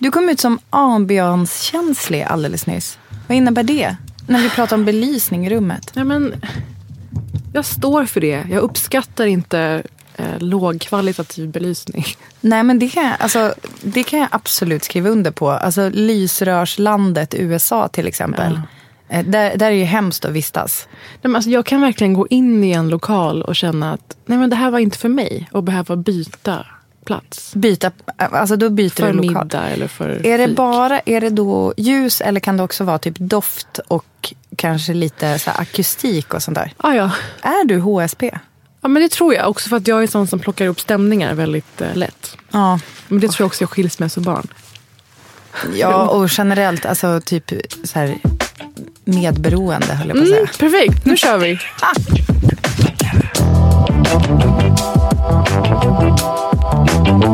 Du kom ut som ambianskänslig alldeles nyss. Vad innebär det? När vi pratar om belysning i rummet. Ja, men, jag står för det. Jag uppskattar inte eh, lågkvalitativ belysning. Nej, men det kan, jag, alltså, det kan jag absolut skriva under på. Alltså lysrörslandet USA till exempel. Eh, Där, där är det ju hemskt att vistas. Nej, men alltså, jag kan verkligen gå in i en lokal och känna att nej, men det här var inte för mig. Och behöva byta plats. Byta, alltså då byter För du lokal. middag eller för Är det fik. bara är det då ljus eller kan det också vara typ doft och kanske lite så här akustik och sånt där? Ah, ja. Är du HSP? ja, men det tror jag. Också för att jag är en sån som plockar upp stämningar väldigt eh, lätt. Ja. Men det tror jag också jag skilsmässobarn. Ja, och generellt alltså typ så här medberoende höll jag på att säga. Mm, perfekt, nu kör vi. Hej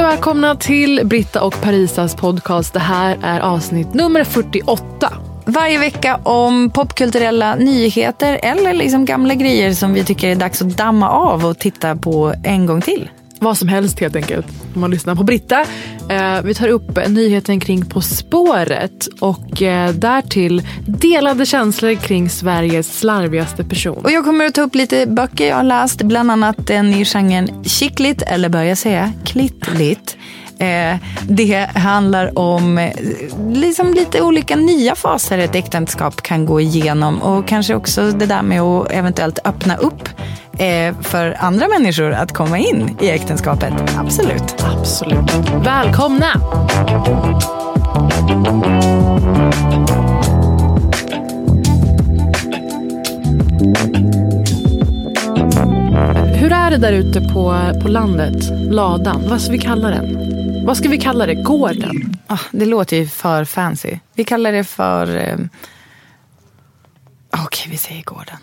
och välkomna till Britta och Parisas podcast. Det här är avsnitt nummer 48. Varje vecka om popkulturella nyheter eller liksom gamla grejer som vi tycker är dags att damma av och titta på en gång till. Vad som helst helt enkelt. Om man lyssnar på Britta. Eh, vi tar upp nyheten kring På spåret och eh, därtill delade känslor kring Sveriges slarvigaste person. Och jag kommer att ta upp lite böcker jag har läst, bland annat den i genren chicklit, eller bör jag säga klittligt. Eh, det handlar om eh, liksom lite olika nya faser ett äktenskap kan gå igenom och kanske också det där med att eventuellt öppna upp eh, för andra människor att komma in i äktenskapet. Absolut. Absolut. Välkomna! Hur är det där ute på, på landet? Ladan? Vad ska vi kalla den? Vad ska vi kalla det? Gården? Ah, det låter ju för fancy. Vi kallar det för... Eh... Okej, vi säger gården.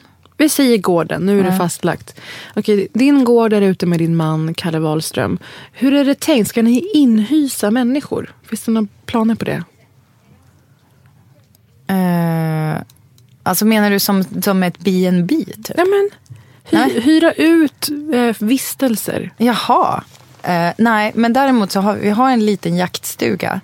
Vi säger gården, nu är det fastlagt. Okej, din gård där ute med din man Kalle Wahlström. Hur är det tänkt? Ska ni inhysa människor? Finns det några planer på det? Eh, alltså menar du som, som ett B&B typ? Nej, men, hy, Nej. hyra ut eh, vistelser. Jaha. Eh, nej, men däremot så har vi har en liten jaktstuga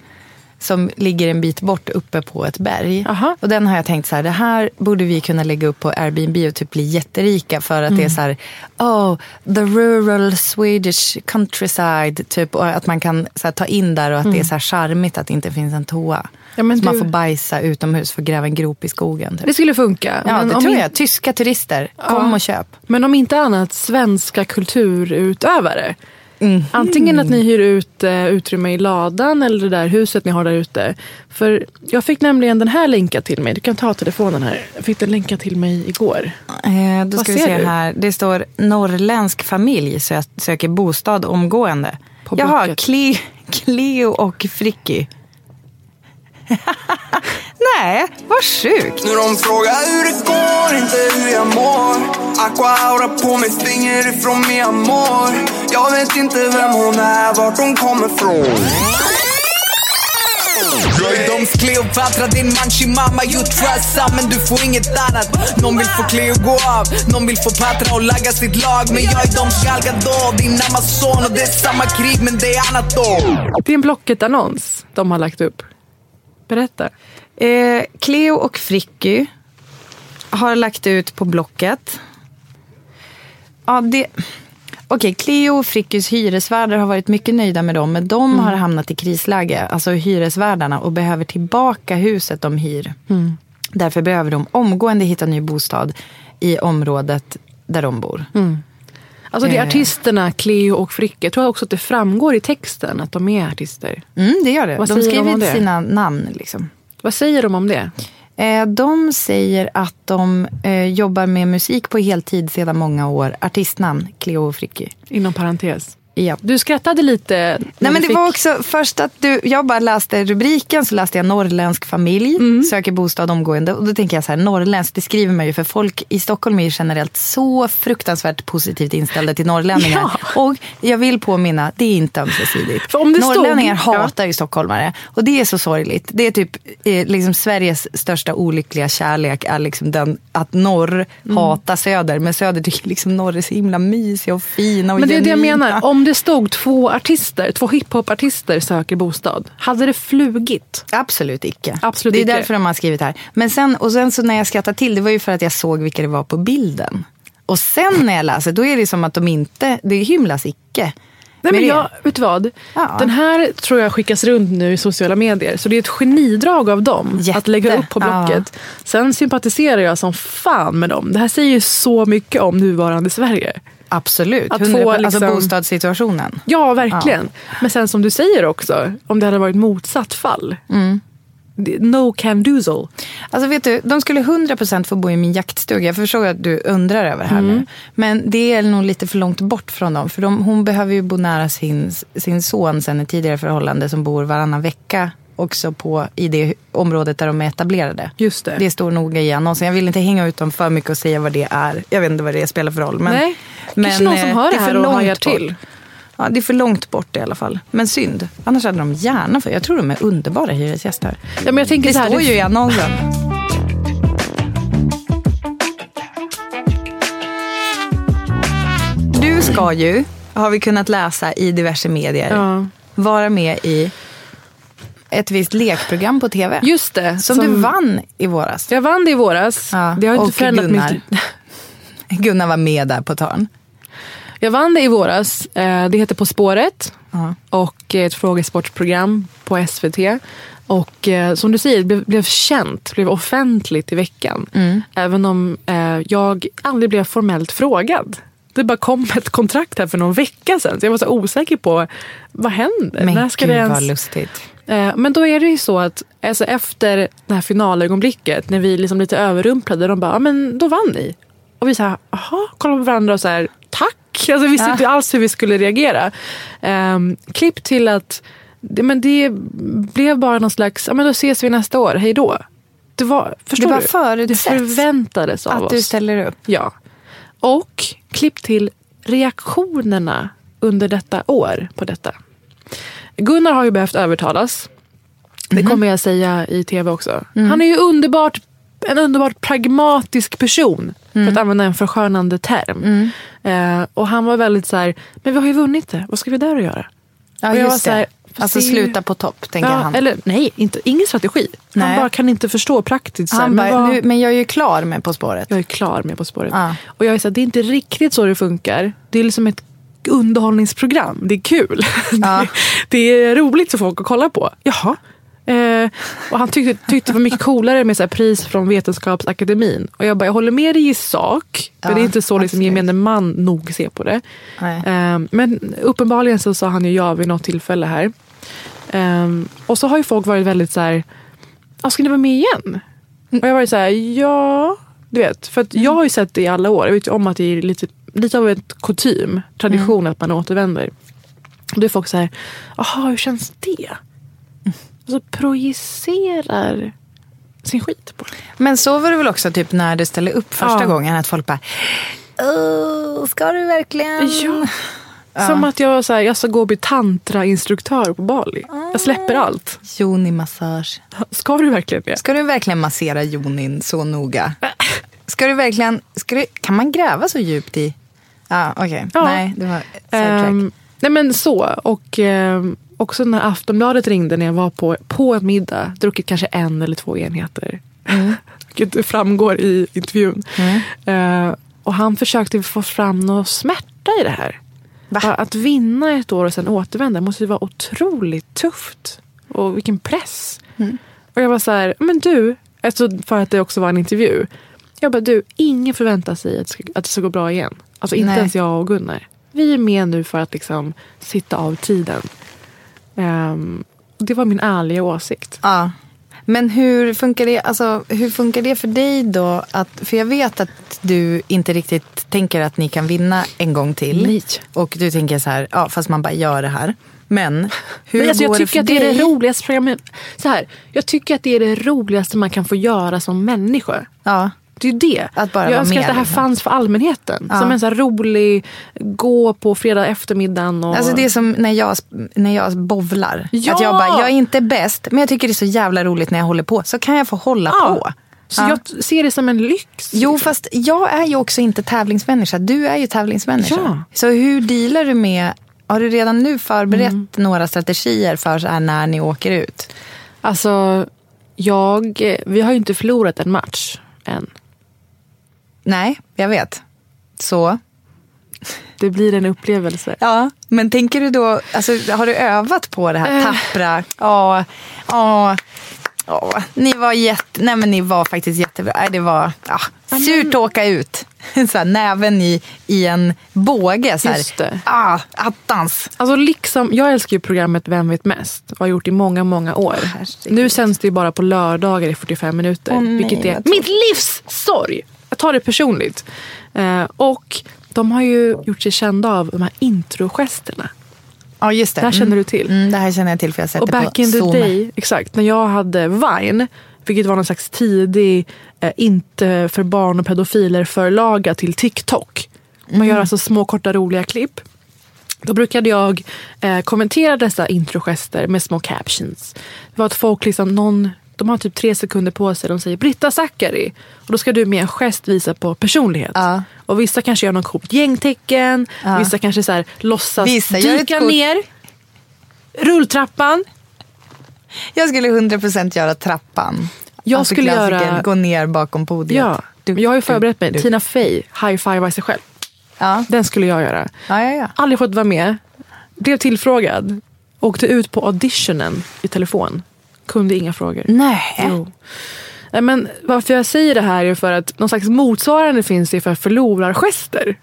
som ligger en bit bort uppe på ett berg. Aha. Och den har jag tänkt så här, det här borde vi kunna lägga upp på Airbnb och typ bli jätterika för att det är så här, oh, the rural Swedish countryside, typ, och att man kan så här, ta in där och att det är så här charmigt att det inte finns en toa. Ja, men så man du- får bajsa utomhus för att gräva en grop i skogen. Typ. Det skulle funka. Ja, men det tror in- jag. Tyska turister, kom Ja. och köp. Men om inte annat svenska kulturutövare. Mhm. Antingen att ni hyr ut uh, utrymme i ladan eller det där huset ni har där ute. För jag fick nämligen den här länkat till mig. Du kan ta telefonen här. Jag fick den länkad till mig igår. Eh, då Vad ska vi se du? här. Det står norrländsk familj sö- söker bostad omgående. På Jaha. Cle- Cleo och Fricky. Nej, vad sjukt. Nu de frågar hur det går, inte hur jag mår. Aqua aura på mitt finger ifrån mi amor Jag vet inte vem hon är, vart hon kommer från. Jag är doms Cleopatra, din manchi mamma You trust. Men du får inget annat. Någon vill få Cleo gå av, någon vill få Patra och lagga sitt lag. Men jag är doms Gal Gadot, din Amazon. Och det är samma krig men det är annat då. Det är en Blocket-annons de har lagt upp. Berätta. Eh, Cleo och Fricky har lagt ut på Blocket. Ja, det... Okej, Cleo och Frickys hyresvärdar har varit mycket nöjda med dem, men de Mm. har hamnat i krisläge, alltså hyresvärdarna, och behöver tillbaka huset de hyr. Mm. Därför behöver de omgående hitta ny bostad i området där de bor. Alltså det är Eh. artisterna Cleo och Fricke. Jag tror också att det framgår i texten att de är artister. Mm, det gör det. Vad de de skriver det? sina namn. Liksom. Vad säger de om det? Eh, De säger att de eh, jobbar med musik på heltid sedan många år. Artistnamn, Cleo och Fricky. Inom parentes. Ja. Du skrattade lite. Nej, men det fick- var också först att du, jag bara läste rubriken så läste jag norrländsk familj Mm. söker bostad omgående. Och då tänker jag så här, norrländsk, det skriver man ju för folk i Stockholm är ju generellt så fruktansvärt positivt inställda till norrlänningar. Ja. Och jag vill påminna, det är inte ömsesidigt. För om det stod- Norrlänningar Ja. hatar ju stockholmare. Och det är så sorgligt. Det är typ eh, liksom Sveriges största olyckliga kärlek är liksom den att norr Mm. hatar söder. Men söder tycker liksom norr är så himla mysiga och fina och Men det är det jag genuina. menar. Om det stod två artister, två hiphopartister söker bostad. Hade det flugit? Absolut icke. Absolut det är icke. därför de har skrivit här. Men sen, och sen så när jag skrattade till, det var ju för att jag såg vilka det var på bilden. Och sen när jag läser, då är det som att de inte, det hymlas icke. Nej, men jag, vet du vad? Ja. Den här tror jag skickas runt nu i sociala medier. Så det är ett genidrag av dem Jätte. att lägga upp på Ja. Blocket. Sen sympatiserar jag som fan med dem. Det här säger ju så mycket om nuvarande Sverige. Absolut, Att 100, få alltså liksom- bostadssituationen. Ja, verkligen. Men sen som du säger också, om det hade varit motsatt fall. Mm. No can doozle. Alltså vet du, de skulle 100% få bo i min jaktstuga. Jag förstår att du undrar över det här Mm. nu. Men det är nog lite för långt bort från dem. För de, hon behöver ju bo nära sin, sin son sen ett tidigare förhållande som bor varannan vecka också på, i det området där de är etablerade. Just det. Det står noga i annonsen. Jag vill inte hänga ut dem för mycket och säga vad det är. Jag vet inte vad det spelar för roll. Men, Nej, kanske någon som eh, hör det är här och hajar till. Ja, det är för långt bort i alla fall. Men synd. Annars hade de gärna för Jag tror de är underbara hyresgäster. Ja, men jag tänker Det så här, står det- ju i annonsen. Du ska ju, har vi kunnat läsa i diverse medier, Ja. vara med i ett visst lekprogram på tv. Just det. som, du vann i våras. Jag vann det i våras. Ja, Det har inte förändrat Gunnar. mitt... Gunnar var med där på törn. Jag vann det i våras. Eh, Det heter På spåret. Ja. Och ett frågesportprogram på SVT. Och eh, som du säger, det blev, blev känt, blev offentligt i veckan. Mm. Även om eh, jag aldrig blev formellt frågad. Det bara kom ett kontrakt här för någon vecka sedan. Så jag var så osäker på, vad händer? Men När ska gud det ens... vad lustigt. Eh, Men då är det ju så att alltså efter det här finalögonblicket, när vi liksom lite överrumplade, de bara, men då vann ni. Och vi sa, jaha, kollar på varandra och så här, tack. Alltså, vi visste Ja. inte alls hur vi skulle reagera. Um, klipp till att det, men det blev bara någon slags, ja men då ses vi nästa år, hej då. Det var, förstår Det var du? Det förväntades av Att oss. du ställer upp. Ja. Och klipp till reaktionerna under detta år på detta. Gunnar har ju behövt övertalas. Det kommer jag säga i tv också. Han är ju underbart, en underbart pragmatisk person. För att använda en förskönande term. Eh, och han var väldigt så här, men vi har ju vunnit det. Vad ska vi där att göra? Ja, Och jag var så här, Alltså sluta på topp, tänker Ja, han. eller nej, inte, ingen strategi. Han Nej. bara kan inte förstå praktiskt. Så här, han men bara, vad- nu, men jag är ju klar med På spåret. jag är klar med På spåret. Ja. Och jag är så här, det är inte riktigt så det funkar. Det är liksom ett underhållningsprogram. Det är kul. Ja. Det, är roligt för folk att kolla på. Jaha. Eh, och han tyckte, tyckte det var mycket coolare med så pris från Vetenskapsakademin. Och jag bara, jag håller med dig i sak. Men Ja, det är inte så liksom, absolut. gemene man nog ser på det. Eh, men uppenbarligen så sa han ju ja vid något tillfälle här. Eh, och så har ju folk varit väldigt så här, "Ja, ska ni vara med igen? Och jag har varit så här, ja. Du vet, för att jag har ju sett det i alla år. Jag vet ju om att det är lite, lite av ett kutym, tradition att man återvänder. Då är folk så här, jaha hur känns det? Och så projicerar sin skit på det. Men så var det väl också typ när du ställde upp första Ja. gången att folk bara "Åh, ska du verkligen? Ja. Som att jag, så här, jag ska gå och bli tantrainstruktör på Bali. Jag släpper allt. Joni-massage. Ska du verkligen det? Ska du verkligen massera jonin så noga? Ska du verkligen, ska du, kan man gräva så djupt i? Ja, okej. Ja. Nej, det var sidetrack. Ehm, nej men så. Och ehm, också när Aftonbladet ringde när jag var på, på en middag. Druckit kanske en eller två enheter. vilket framgår i intervjun. Eh, och han försökte få fram någon smärta i det här. Va? Att vinna ett år och sen återvända måste ju vara otroligt tufft. Och vilken press. Och jag var så här, men du, alltså för att det också var en intervju. Jag bara, du, ingen förväntar sig att att det ska gå bra igen. Alltså inte Nej. ens jag och Gunnar. Vi är med nu för att liksom sitta av tiden. Och det var min ärliga åsikt. Ja. Men hur funkar, det, alltså, hur funkar det för dig då? Att, för jag vet att du inte riktigt tänker att ni kan vinna en gång till. Nej. Och du tänker så här, ja, fast man bara gör det här. Men hur Men alltså, går jag det tycker för att det är dig? det roligaste programmet. Så här, jag tycker att det är det roligaste man kan få göra som människa. Ja. Det är det. Att bara jag önskar med, att det här liksom. fanns för allmänheten. Ja. Som en så rolig, gå på fredag eftermiddagen. Och... Alltså det är som när jag, när jag bovlar. Ja! Att jag bara, jag är inte bäst, men jag tycker det är så jävla roligt när jag håller på. Så kan jag få hålla Ja. på. Så Ja. jag ser det som en lyx. Jo, fast jag är ju också inte tävlingsmänniska. Du är ju tävlingsmänniska. Ja. Så hur dealar du med... Har du redan nu förberett Mm. några strategier för så här när ni åker ut? Alltså, jag, vi har ju inte förlorat en match än. Nej, jag vet. Så. Det blir en upplevelse. Ja, men tänker du då... Alltså, har du övat på det här Eh. tappra? Ja, ja. Ni var jätte... Nej, men ni var faktiskt jättebra. Nej, det var ja, surt att åka ut. Så här, näven i, i en båge. Så här. Just det. Ah, attans. Alltså liksom, jag älskar ju programmet Vem vet mest och har gjort i många, många år. herregud. nu sänds det ju bara på lördagar i 45 minuter. Åh, nej, vilket är mitt livs sorg. Jag tar det personligt. Eh, och de har ju gjort sig kända av de här introgesterna. Ja, just det. Det här känner du till. Mm, det här känner jag till för jag har sett Och det back på in the Zoom. day, exakt, när jag hade Vine, vilket var någon slags tidig, eh, inte för barn och pedofiler förlaga till TikTok. Man Mm. gör alltså små korta roliga klipp. Då brukade jag eh, kommentera dessa introgester med små captions. Det var att folk liksom, någon, de har typ tre sekunder på sig. De säger Britta Zackari. Och då ska du med en gest visa på personlighet. Ja. Och vissa kanske gör någon coolt gängtecken. Ja. Vissa kanske så här, låtsas Vissa dyka ner. Rulltrappan. Jag skulle 100% göra trappan. Jag Alltså skulle göra- Gå ner bakom podiet. Ja, Du, jag har ju förberett mig. du. Tina Fey, high-fivar sig själv. Ja. Den skulle jag göra. Ja, ja, ja. Aldrig fått vara med. Blev tillfrågad. Åkte ut på auditionen i telefon. Kunde inga frågor. Nej. Jo. Nej, Men varför jag säger det här är för att någon slags motsvarande finns det för förlorargester.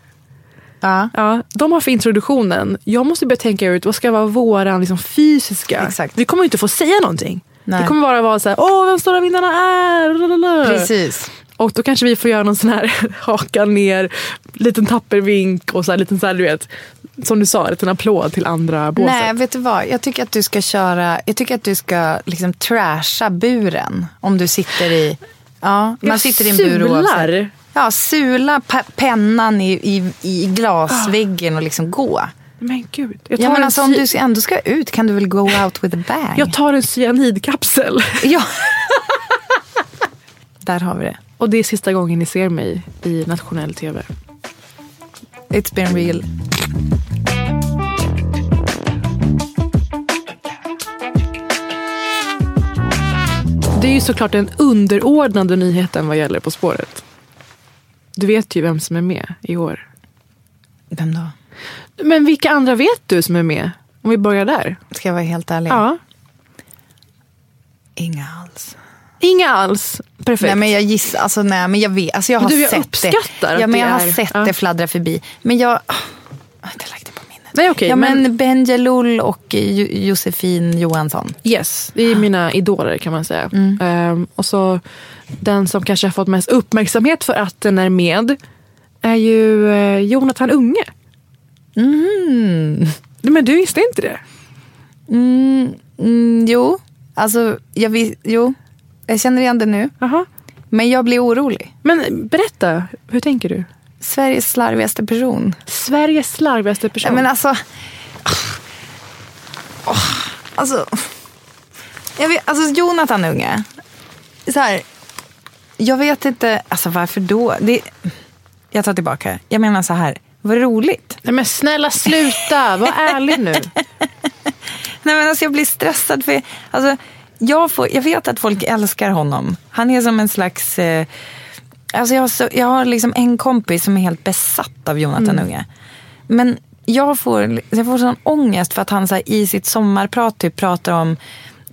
Ja. Ja, de har för introduktionen. Jag måste börja tänka ut vad ska vara våran liksom, fysiska. Exakt. Vi kommer inte få säga någonting. Nej. Det kommer bara vara så här, åh vem stora vinnarna är. Precis. Och då kanske vi får göra någon sån här haka ner, liten tappervink och så här, liten så här, du vet, som du sa, en applåd till andra båset. Nej, vet du vad? Jag tycker att du ska köra, jag tycker att du ska liksom trasha buren. Om du sitter i, ja, man Jag sitter i en bur oavsett. sular. Ja, sula pe- pennan i, i, i glasväggen och liksom gå. Men gud. Jag tar, Ja, men en, alltså, om du ändå ska ut kan du väl go out with a bang? jag tar en cyanidkapsel. Ja. Där har vi det. Och det är sista gången ni ser mig i nationell tv. It's been real. Det är ju såklart den underordnade nyheten vad gäller På spåret. Du vet ju vem som är med i år. Vem då? Men vilka andra vet du som är med? Om vi börjar där. Ska jag vara helt ärlig? Ja. Inga alls. Inga alls. Perfekt. Nej men jag gissar, alltså nej men jag vet, alltså jag har du, jag sett uppskattar det. Ja men jag har är- sett ja. det fladdra förbi. Men jag, jag har inte lagt det på minnet. Nej, okej, ja men, men- Ben Jalloul och Jo- Josefin Johansson. Yes, det är mina idoler kan man säga. Mm. Ehm, och så den som kanske har fått mest uppmärksamhet för att den är med är ju eh, Jonathan Unge. Mm. Men du visste inte det? Mm, mm, jo, alltså jag, vis, jo, jag känner igen det nu. Jaha. Men jag blir orolig. Men berätta, hur tänker du? Sveriges slarvigaste person. Sveriges slarvigaste person. Men alltså... Åh, alltså... Jag vet, alltså Jonathan Unge. Så här, jag vet inte, alltså varför då? Det, jag tar tillbaka. Jag menar så här, vad roligt. Nej, men snälla sluta, var ärlig nu. Nej men alltså jag blir stressad för, alltså jag, får, jag vet att folk älskar honom. Han är som en slags... Eh, alltså jag, har så, jag har liksom en kompis som är helt besatt av Jonathan Unge. Men jag får, jag får sån ångest för att han så här, i sitt sommarprat typ pratar om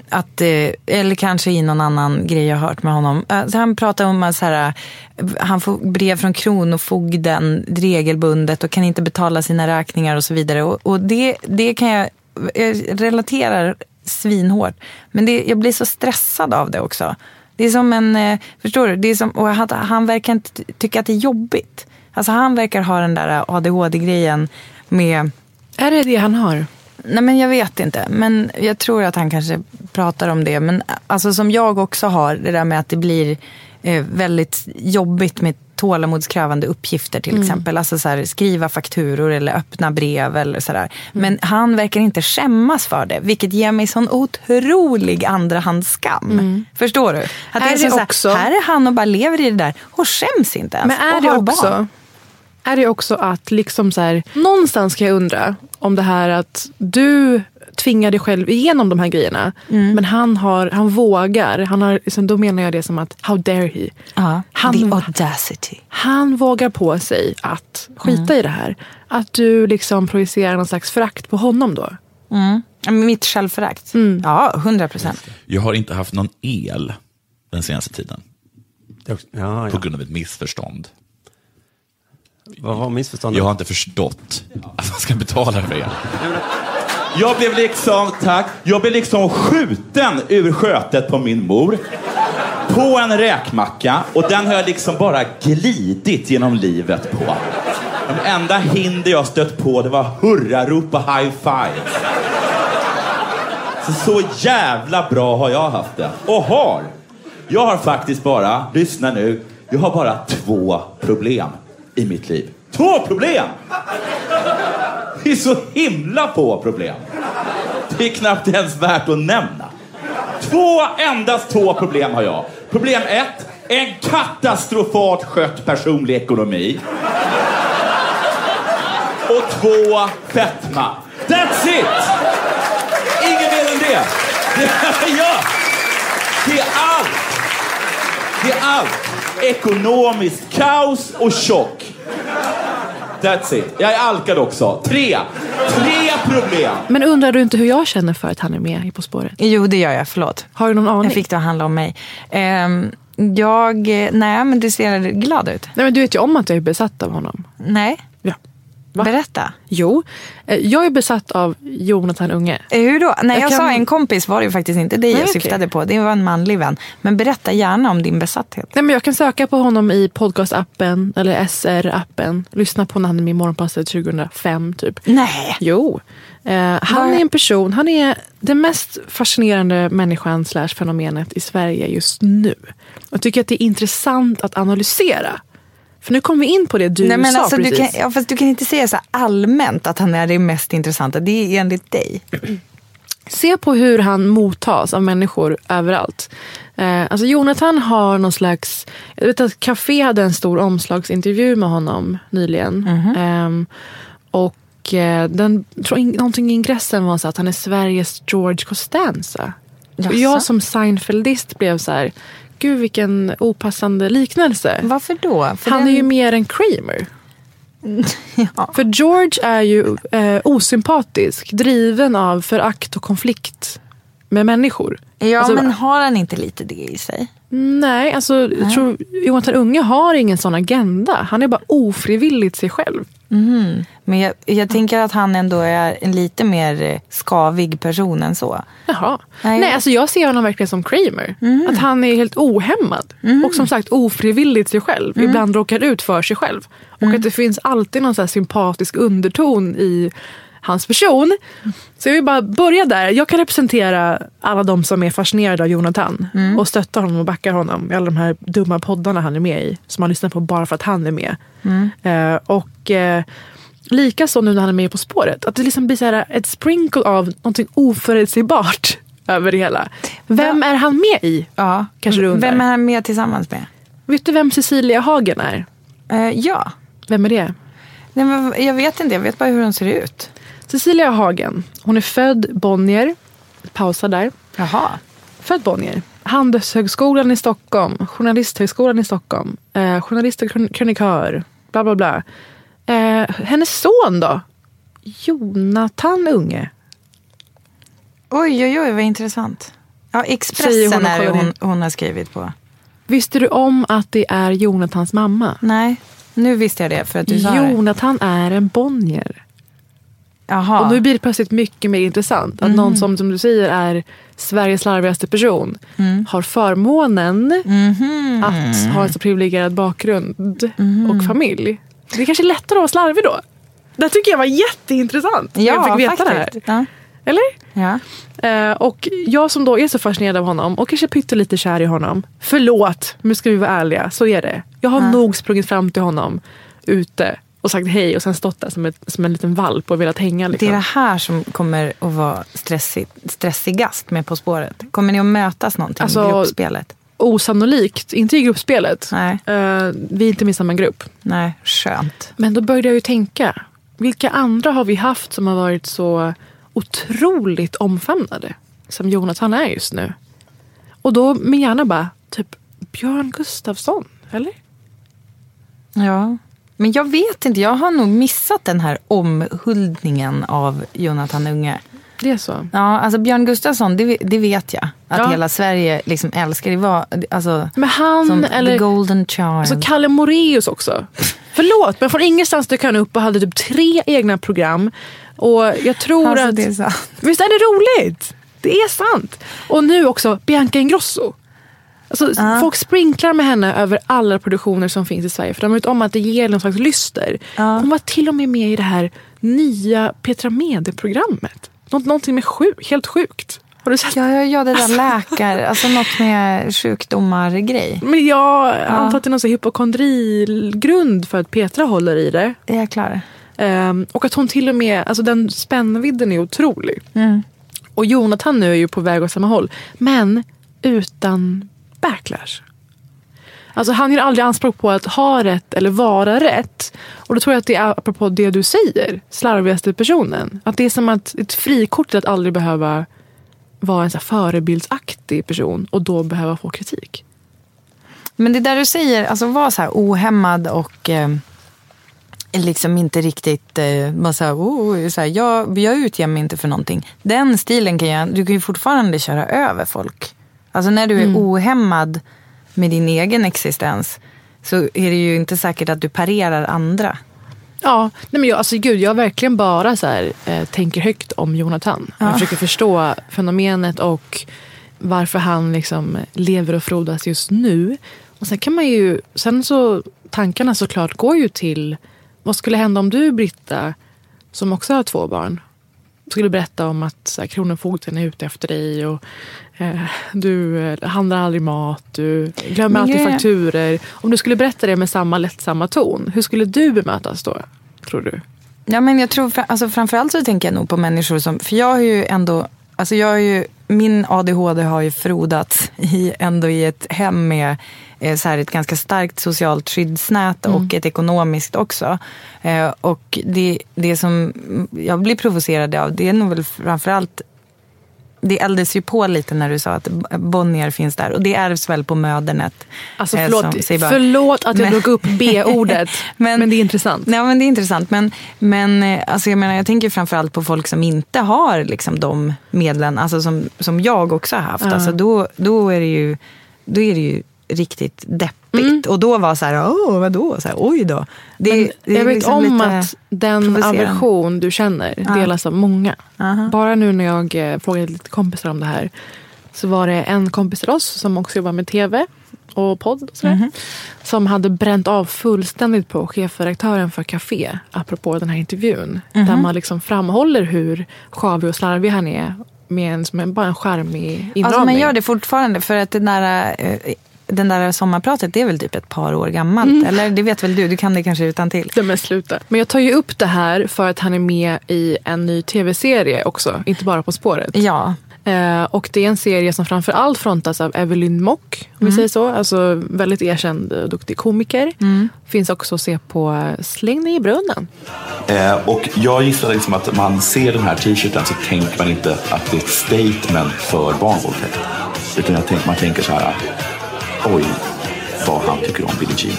att, eh, eller kanske i någon annan grej jag har hört med honom. Alltså han pratar om att så här, han får brev från Kronofogden regelbundet och kan inte betala sina räkningar och så vidare. Och, och det, det kan jag, jag relaterar svinhårt. Men det, jag blir så stressad av det också. Det är som en, eh, förstår du? Det är som, och han, han verkar inte tycka att det är jobbigt. Alltså han verkar ha den där ADHD-grejen med Är det det han har? Nej men jag vet inte. Men jag tror att han kanske pratar om det. Men alltså som jag också har, det där med att det blir eh, väldigt jobbigt med tålamodskrävande uppgifter till exempel. Alltså så här, skriva fakturor eller öppna brev eller sådär. Men han verkar inte skämmas för det. Vilket ger mig sån otrolig andrahandsskam. Förstår du? Att Är är så det så här, också- här är han och bara lever i det där och skäms inte ens. Men är och det, också, barn. är det också att liksom så här, någonstans kan jag undra om det här att du tvingar dig själv igenom de här grejerna. Mm. Men han, har, han vågar. Han har, liksom, då menar jag det som att, how dare he? Ja, Han- the audacity. Han vågar på sig att skita i det här. Att du liksom projicerar någon slags förakt på honom då. Men Mitt självförakt. Ja, hundra procent. Jag har inte haft någon el den senaste tiden Ja, ja. på grund av ett missförstånd. Vad var missförståndet? Jag har inte förstått att man ska betala för el. Jag blev liksom, tack, jag blev liksom skjuten ur skötet på min mor. På en räkmacka och den har jag liksom bara glidit genom livet på. De enda hinder jag stött på det var hurrarop och high five. Så, så jävla bra har jag haft det. Och har. Jag har faktiskt bara, lyssna nu, jag har bara två problem i mitt liv. Två problem! Det är så himla få problem. Det är knappt ens värt att nämna. Två, endast två problem har jag. Problem ett, en katastrofalt skött personlig ekonomi. Och två, fetma. That's it! Inget mer än det. Det, ja. det är allt. Det är allt. Ekonomiskt kaos och tjock. That's it. Jag är alkad också. Tre. Tre problem. Men undrar du inte hur jag känner för att han är med i På spåret? Jo, det gör jag. Förlåt. Har du någon aning? Jag fick det att handla om mig. Ehm, jag, nej men du ser glad ut. Nej, men du vet ju om att jag är besatt av honom. Nej. Va? berätta. Jo, eh, jag är besatt av Jonathan Unge. Eh, Hur då? När jag, Jag kan- sa en kompis var det ju faktiskt inte dig jag okej. syftade på. Det var en manlig vän. Men berätta gärna om din besatthet. Nej, men jag kan söka på honom i podcastappen eller SR-appen. Lyssna på när han är med i Morgonpasset 2005 typ. Nej. Jo. Eh, han är en person, han är den mest fascinerande människan slash fenomenet i Sverige just nu. Jag tycker att det är intressant att analysera. För nu kommer vi in på det du Nej, men sa alltså, du, precis. kan, ja, fast du kan inte säga så allmänt att han är det mest intressanta. Det är enligt dig. Se på hur han mottas av människor överallt. Eh, alltså Jonathan har någon slags... Jag vet att Café hade en stor omslagsintervju med honom nyligen. Mhm. Ehm, och eh, den, någonting i ingressen var så att han är Sveriges George Costanza. Och jag som Seinfeldist blev så här... Gud vilken opassande liknelse. Varför då? För Han den- är ju mer än Kramer. Ja. För George är ju eh, osympatisk, driven av förakt och konflikt med människor. Ja, Alltså, men har han inte lite det i sig? Nej, alltså, jag tror Jonathan Unge har ingen sån agenda. Han är bara ofrivilligt sig själv. Men jag, jag tänker att han ändå är en lite mer eh, skavig person än så. Jaha. Nej. Nej, alltså jag ser honom verkligen som Kramer. Att han är helt ohämmad. Och som sagt ofrivilligt sig själv. Ibland råkar ut för sig själv. Och att det finns alltid någon så sympatisk underton i hans person. Så jag vill bara börja där. Jag kan representera alla de som är fascinerade av Jonathan. Och stöttar honom och backar honom i alla de här dumma poddarna han är med i. Som man lyssnar på bara för att han är med. Eh, och eh, Likaså nu när han är med På spåret. Att det liksom blir så här ett sprinkle av någonting oförutsägbart över det hela. Vem är han med i? Ja. Kanske du undrar. Vem är han med tillsammans med? Vet du vem Cecilia Hagen är? Eh, ja. Vem är det? Nej, men jag vet inte, jag vet bara hur hon ser ut. Cecilia Hagen. Hon är född Bonnier. Pausa där. Jaha. Född Bonnier. Handelshögskolan i Stockholm, Journalisthögskolan i Stockholm, eh, journalist och krön- krönikör, bla bla bla. Eh, hennes son då? Jonathan Unge. Oj, oj, oj, vad intressant. Ja, Expressen hon är det hon, hon har skrivit på. Visste du om att det är Jonathans mamma? Nej, nu visste jag det för att du sa det. Jonathan är en Bonnier. Jaha. Och nu blir det plötsligt mycket mer intressant. Att någon som, som du säger är Sveriges larvigaste person har förmånen att ha en så privilegierad bakgrund och familj. Det är kanske lättare att vara slarvig då. Det tycker jag var jätteintressant. när jag ja, fick veta faktiskt. det här. Ja. Eller? Ja. Eh, och jag som då är så fascinerad av honom och kanske pyttelite kär i honom. Förlåt, nu ska vi vara ärliga. Så är det. Jag har nog sprungit fram till honom ute och sagt hej och sen stått där som, ett, som en liten valp och velat hänga. Det Liksom. är det här som kommer att vara stressigt, stressigast med På spåret. Kommer ni att mötas någonting Alltså- i gruppspelet? Osannolikt, inte i gruppspelet. Nej. Eh, vi är inte med i samma grupp. Nej, skönt. Men då började jag ju tänka. Vilka andra har vi haft som har varit så otroligt omfamnade som Jonathan är just nu? Och då min hjärna bara, typ Björn Gustafsson, eller? Ja. Men jag vet inte, jag har nog missat den här omhuldningen av Jonathan Unge. Det är så. Ja, alltså Björn Gustafsson, det, det vet jag. Att Ja. hela Sverige liksom älskar. Det var alltså, Men han eller the golden child. alltså Kalle Moreus också. Förlåt, men från ingenstans dök han upp och hade typ tre egna program. Och jag tror Alltså, att... det är sant. Visst är det roligt? Det är sant. Och nu också Bianca Ingrosso. Alltså, Folk sprinklar med henne över alla produktioner som finns i Sverige. För de vet om att det ger någon slags lyster. Hon var till och med med i det här nya Petra Mede-programmet. Något, någonting med sjuk, helt sjukt. Har du sett? Ja, ja, ja, det där läkare, alltså något med sjukdomar-grej. Men jag antar att det är någon hypokondrigrund för att Petra håller i det. Jag klar. Ehm, och att hon till och med, alltså den spännvidden är otrolig. Och Jonathan nu är ju på väg åt samma håll. Men utan backlash. Alltså han gör aldrig anspråk på att ha rätt eller vara rätt. Och då tror jag att det är apropå det du säger, slarvigaste personen. Att det är som att ett frikort till att aldrig behöva vara en så här förebildsaktig person och då behöva få kritik. Men det där du säger, alltså var så här ohämmad och eh, liksom inte riktigt, eh, bara så här, oh, så här, jag, jag utger mig inte för någonting. Den stilen kan jag, du kan ju fortfarande köra över folk. Alltså när du är Mm. ohämmad med din egen existens så är det ju inte säkert att du parerar andra. Ja, nej men jag, alltså gud, jag verkligen bara så här, eh, tänker högt om Jonathan. Jag försöker förstå fenomenet och varför han liksom lever och frodas just nu. Och sen kan man ju, sen så tankarna såklart går ju till vad skulle hända om du Britta, som också har två barn, skulle berätta om att så här, Kronofogden är ute efter dig och eh, du eh, handlar aldrig mat, du glömmer Men alltid fakturer. Om du skulle berätta det med samma lättsamma ton, hur skulle du bemötas då? Tror du? Ja, men jag tror, alltså framförallt så tänker jag nog på människor som, för jag har ju ändå, alltså jag har ju, min ADHD har ju frodats i, ändå i ett hem med så här ett ganska starkt socialt skyddsnät och ett ekonomiskt också. Eh, och det, det som jag blir provocerad av, det är nog väl framförallt det eldades ju på lite när du sa att Bonnier finns där och det ärvs väl på mödernet. Alltså eh, förlåt, bara- förlåt att jag Men- drog upp B-ordet, men, Men- det är intressant. Ja, men det är intressant. Men, men eh, alltså, jag, menar, jag tänker framförallt på folk som inte har liksom, de medlen, alltså, som, som jag också har haft. Alltså, då, då, är det ju, då är det ju riktigt deppigt. Och då var så här, åh vadå, så här, oj då. Det, Mm. Men det jag vet liksom om att den aversion du känner delas av många. Aha. Bara nu när jag eh, frågade lite kompisar om det här så var det en kompis till oss som också jobbar med tv och podd och sådär. Mhm. Som hade bränt av fullständigt på chefredaktören för Café apropå den här intervjun. Mhm. Där man liksom framhåller hur sjavig och slarvig han är med en, som en, bara en charmig inramning. Alltså man gör det fortfarande för att den där, eh, den där sommarpratet det är väl typ ett par år gammalt. Mm. Eller det vet väl du, du kan det kanske utan till. Nej, men sluta. Men jag tar ju upp det här för att han är med i en ny tv-serie också. Inte bara På spåret. Ja, Eh, och det är en serie som framför allt frontas av Evelyn Mock. Om Mm. vi säger så. Alltså väldigt erkänd och duktig komiker. Finns också att se på eh, Släng dig i brunnen. Eh, och jag gissar liksom att man ser den här t-shirten så tänker man inte att det är ett statement för barnvåldtäkt. Utan jag tänker, man tänker så här, oj, vad han tycker om Billie Jean.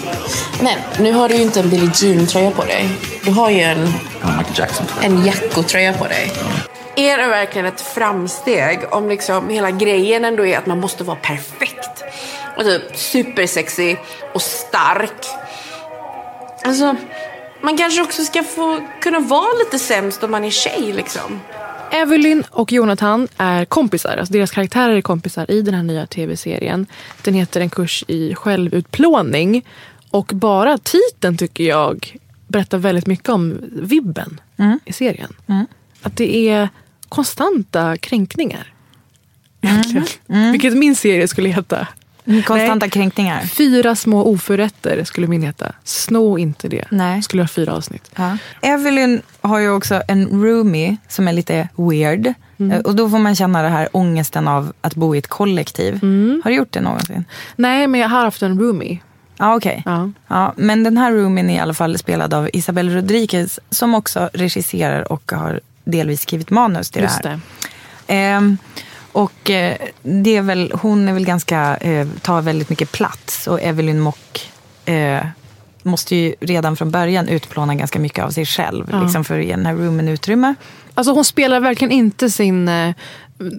Men nu har du ju inte en Billie Jean-tröja på dig. Du har ju en, Ja, Michael Jackson. tror jag. en Jacko-tröja på dig. Är det verkligen ett framsteg om liksom hela grejen ändå är att man måste vara perfekt? Och typ supersexy och stark. Alltså, man kanske också ska få kunna vara lite sämst om man är tjej liksom. Evelyn och Jonathan är kompisar. Alltså deras karaktärer är kompisar i den här nya tv-serien. Den heter En kurs i självutplåning. Och bara titeln tycker jag berättar väldigt mycket om vibben i serien. Att det är konstanta kränkningar. Egentligen. Vilket min serie skulle heta. Konstanta Nej. kränkningar. Fyra små oförrätter skulle min heta. Snå inte det. Nej. Skulle ha fyra avsnitt. Ja. Evelyn har ju också en roomie som är lite weird. Eh, Och då får man känna det här ångesten av att bo i ett kollektiv. Har du gjort det någonsin? Nej, men jag har haft en roomie. Ja, okej. Ja. Ja, men den här roomien är i alla fall spelad av Isabel Rodriguez som också regisserar och har delvis skrivit manus till Just det här. det. Ehm, och eh, det är väl, hon är väl ganska, eh, tar väldigt mycket plats och Evelyn Mock eh, måste ju redan från början utplåna ganska mycket av sig själv. Ja. Liksom för att ge den här roomen utrymme. Alltså hon spelar verkligen inte sin eh,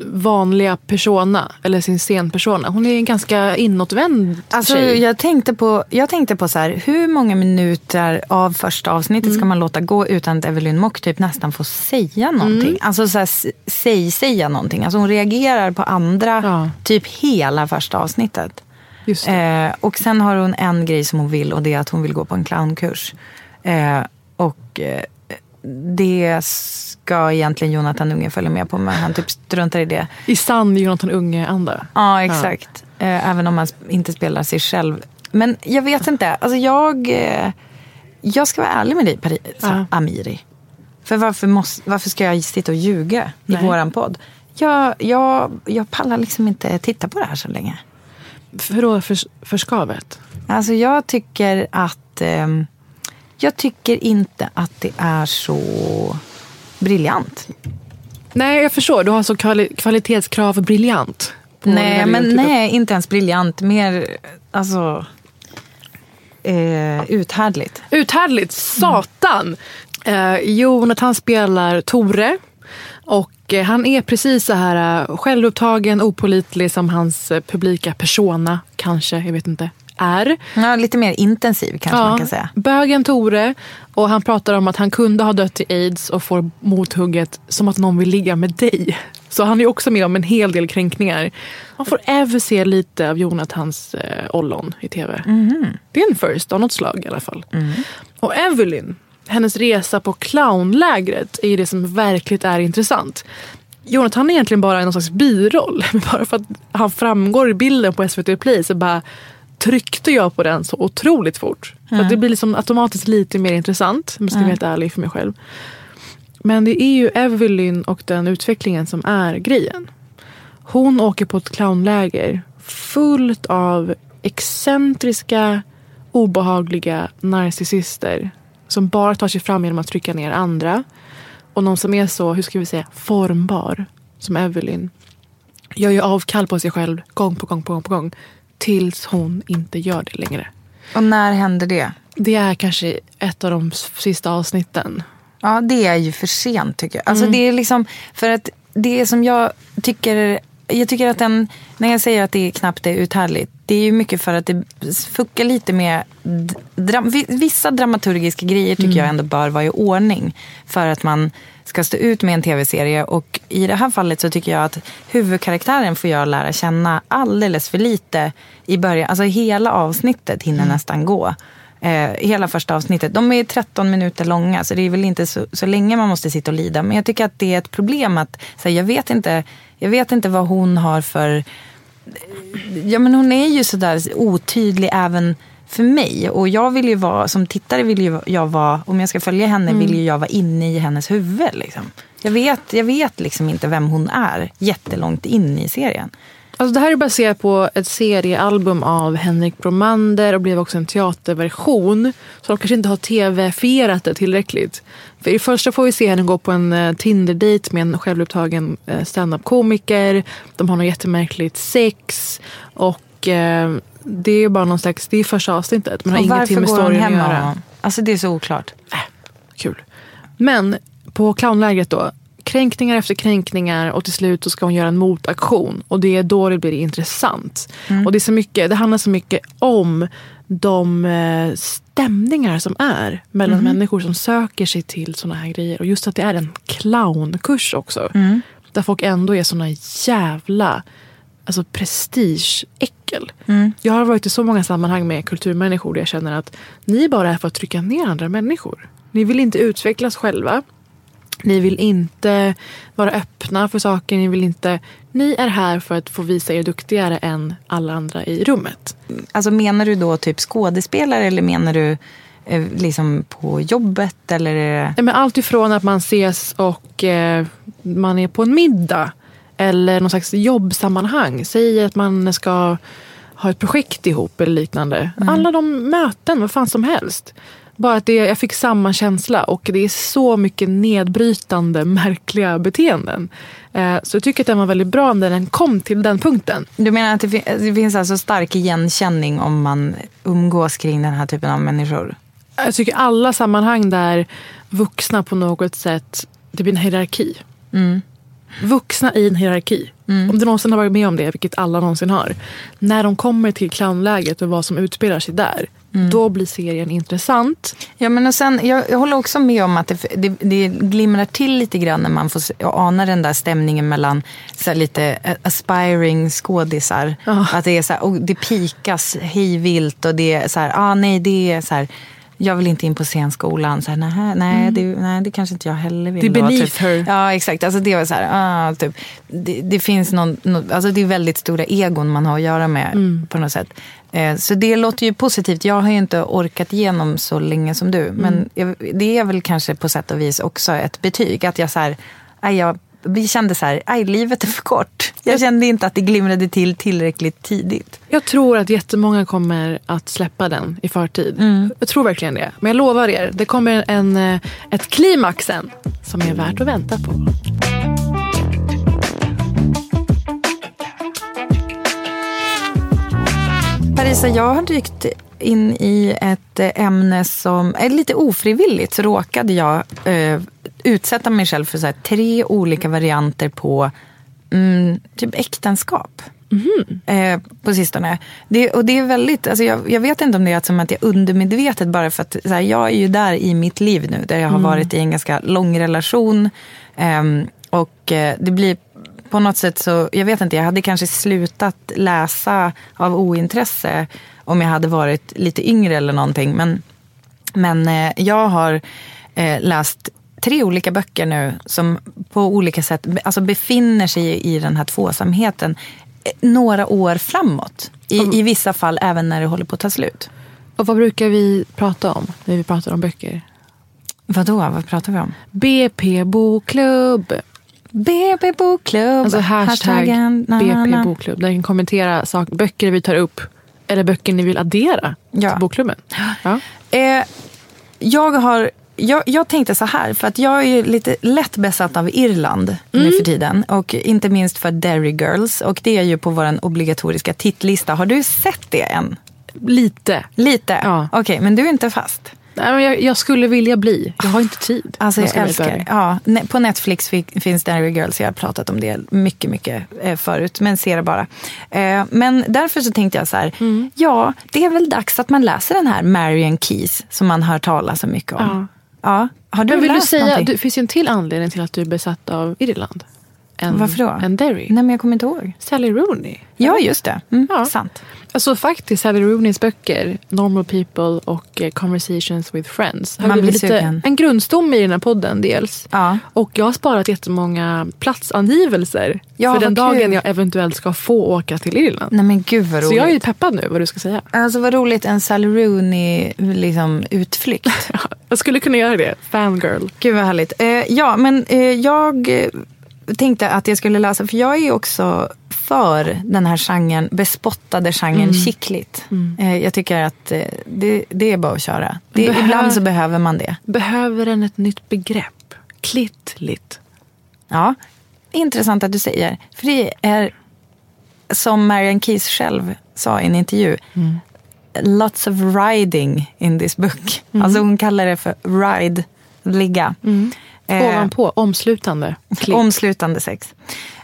vanliga persona, eller sin scenpersona. Hon är en ganska inåtvänd Alltså, tjej. jag tänkte på, jag tänkte på så här, hur många minuter av första avsnittet Mm. ska man låta gå utan att Evelyn Mock typ nästan får säga någonting? Mm. Alltså så här, säg, säga någonting. Alltså hon reagerar på andra Ja. typ hela första avsnittet. Eh, och sen har hon en grej som hon vill och det är att hon vill gå på en clownkurs. Eh, och eh, det ska egentligen Jonathan Unge följa med på men han typ struntar i det. I sann Jonathan Unge-anda. Ja, exakt. Eh, även om man sp- inte spelar sig själv. Men jag vet inte. Alltså jag, eh, jag ska vara ärlig med dig, Pari, så, Ja. Amiri. För varför, måste, varför ska jag sitta och ljuga i Nej. våran podd? Jag, jag, jag pallar liksom inte titta på det här så länge. För då för, för skavet? Alltså jag tycker att... ehm, jag tycker inte att det är så briljant. Nej, jag förstår. Du har så kvali- kvalitetskrav briljant. Nej, men nej, inte ens briljant. Mer, alltså... Eh, uthärdligt. Uthärdligt, satan! Eh, Jonathan spelar Tore. Och eh, han är precis så här eh, självupptagen, opolitlig som hans eh, publika persona kanske, jag vet inte, är. Ja, lite mer intensiv kanske man kan säga. Bögen Tore. Och han pratar om att han kunde ha dött i aids och får mothugget som att någon vill ligga med dig. Så han är också med om en hel del kränkningar. Man får även se lite av Jonathans eh, ollon i tv. Det är en first av något slag i alla fall. Och Evelyn, hennes resa på clownlägret är ju det som verkligt är intressant. Jonathan är egentligen bara en slags biroll. Bara för att han framgår i bilden på SVT Play så bara tryckte jag på den så otroligt fort. Så att det blir liksom automatiskt lite mer intressant. Om jag ska vara helt ärlig för mig själv. Men det är ju Evelyn och den utvecklingen som är grejen. Hon åker på ett clownläger fullt av excentriska, obehagliga narcissister som bara tar sig fram genom att trycka ner andra. Och någon som är så, hur ska vi säga, formbar som Evelyn gör ju avkall på sig själv gång på gång på gång på gång tills hon inte gör det längre. Och när händer det? Det är kanske ett av de sista avsnitten. Ja, det är ju för sent tycker jag. Alltså det är liksom, för att det som jag tycker, jag tycker att den, när jag säger att det knappt är uthärdligt, det är ju mycket för att det fuckar lite med, d- dram, vi- vissa dramaturgiska grejer tycker jag ändå bör vara i ordning. För att man ska stå ut med en tv-serie och i det här fallet så tycker jag att huvudkaraktären får jag lära känna alldeles för lite i början. Alltså hela avsnittet hinner nästan gå. Eh, hela första avsnittet. De är 13 minuter långa så det är väl inte så, så länge man måste sitta och lida. Men jag tycker att det är ett problem att så här, jag, vet inte, jag vet inte vad hon har för... Ja men hon är ju sådär otydlig även för mig. Och jag vill ju vara, som tittare vill ju jag vara, om jag ska följa henne vill ju jag vara inne i hennes huvud. Liksom. Jag, vet, jag vet liksom inte vem hon är jättelångt in i serien. Alltså det här är baserat på ett seriealbum av Henrik Bromander och blev också en teaterversion. Så de kanske inte har tv-fierat det tillräckligt. För i första får vi se henne gå på en uh, Tinder-date med en självupptagen uh, stand-up-komiker. De har något jättemärkligt sex. Och uh, det är bara någon slags, det är första avsnittet. Man har Och ingenting med storyn att göra. Alltså det är så oklart. Kul. Men på clownlägret då. Kränkningar efter kränkningar och till slut så ska hon göra en motaktion. Och det är då det blir intressant. Och det, är så mycket, det handlar så mycket om de eh, stämningar som är mellan människor som söker sig till såna här grejer. Och just att det är en clownkurs också. Där folk ändå är såna jävla alltså prestigeäckel. Jag har varit i så många sammanhang med kulturmänniskor där jag känner att ni bara är för att trycka ner andra människor. Ni vill inte utvecklas själva. Ni vill inte vara öppna för saker. Ni, vill inte, ni är här för att få visa er duktigare än alla andra i rummet. Alltså menar du då typ skådespelare eller menar du eh, liksom på jobbet eller? är men allt ifrån att man ses och eh, man är på en middag eller någon slags jobbsammanhang. Säg att man ska ha ett projekt ihop eller liknande. Alla de möten, vad fan som helst. Bara att det, jag fick samma känsla och det är så mycket nedbrytande, märkliga beteenden. Eh, så jag tycker att den var väldigt bra när den kom till den punkten. Du menar att det, fin- det finns alltså stark igenkänning om man umgås kring den här typen av människor? Jag tycker alla sammanhang där vuxna på något sätt, det blir en hierarki. Vuxna i en hierarki. Om du någonsin har varit med om det, vilket alla någonsin har. När de kommer till clownläget och vad som utspelar sig där. Då blir serien intressant. Ja, men och sen, jag, jag håller också med om att det, det, det glimrar till lite grann när man får ana den där stämningen mellan så lite eh, aspiring skådisar. Att det är så här, och det pikas hejvilt och det är så här, ah, nej det är så här, jag vill inte in på scenskolan. Så här, nej, nej, det, nej, det kanske inte jag heller vill. Det är beneath typ. her. Ja, exakt. Alltså, det var så här, ah, typ, det, det finns någon, någon, alltså det är väldigt stora egon man har att göra med på något sätt. Eh, Så det låter ju positivt. Jag har ju inte orkat igenom så länge som du. Men jag, det är väl kanske på sätt och vis också ett betyg. Att jag så här, jag, vi kände så här, aj, livet är för kort. Jag kände inte att det glimrade till tillräckligt tidigt. Jag tror att jättemånga kommer att släppa den i förtid. Jag tror verkligen det. Men jag lovar er, det kommer en, eh, ett klimax sen som är värt att vänta på. Parisa, jag har dykt in i ett eh, ämne som är lite ofrivilligt. Så råkade jag eh, utsätta mig själv för så tre olika varianter på mm, typ äktenskap. Eh, på sistone. Det, och det är väldigt, alltså jag, jag vet inte om det är som att jag undermedvetet bara för att här, jag är ju där i mitt liv nu där jag har varit i en ganska lång relation. Ehm, och eh, det blir på något sätt så, jag vet inte, jag hade kanske slutat läsa av ointresse om jag hade varit lite yngre eller någonting. Men, men eh, jag har eh, läst tre olika böcker nu som på olika sätt alltså befinner sig i, den här tvåsamheten eh, några år framåt. I, I vissa fall även när det håller på att ta slut. Och vad brukar vi prata om när vi pratar om böcker? Vadå, vad pratar vi om? BP Bokklubb. BB Bokklubb. Alltså hashtag Hashtaggen, na, BP. Bokklubb. Där ni kan kommentera sak, böcker vi tar upp. Eller böcker ni vill addera Ja. till bokklubben. Ja. Eh, jag har... Jag, jag tänkte så här, för att jag är ju lite lätt besatt av Irland nu för tiden. Och inte minst för Derry Girls. Och det är ju på vår obligatoriska tittlista. Har du sett det än? Lite. Lite? Ja. Okej, men du är inte fast? Nej, jag, jag skulle vilja bli. Jag har inte tid. Alltså jag vara älskar ja, På Netflix fi- finns Derry Girls. Jag har pratat om det mycket, mycket eh, förut. Men ser det bara. Eh, men därför så tänkte jag så här. Mm. Ja, det är väl dags att man läser den här Marian Keys. Som man hör talas så mycket om. Ja. Har du Men vill du läst säga, någonting? det finns ju en till anledning till att du är besatt av Irland. Än, Varför då? Än Derry. Nej, men jag kommer inte ihåg. Sally Rooney. Ja, just det. Mm, Ja. Sant. Alltså faktiskt Sally Rooneys böcker, Normal People och eh, Conversations with Friends. har Man blir sugen. en grundstomme i den här podden dels. Ja. Och jag har sparat jättemånga platsangivelser. Ja, för den vad kul. dagen jag eventuellt ska få åka till Irland. Nej men gud vad roligt. Så jag är peppad nu vad du ska säga. Alltså vad roligt, en Sally Rooney liksom, utflykt. Jag skulle kunna göra det. Fangirl. Gud vad härligt. Eh, ja, men eh, jag eh, tänkte att jag skulle läsa, för jag är också för den här genren, bespottade genren Mm. chickligt. Eh, jag tycker att eh, det, det är bara att köra. Det, Behö- ibland så behöver man det. Behöver den ett nytt begrepp? Klittligt. Ja, intressant att du säger. För det är, som Marian Keyes själv sa i en intervju, lots of riding in this book. Alltså hon kallar det för ride, ligga. Eh, Ovanpå, omslutande. Klitt. Omslutande sex.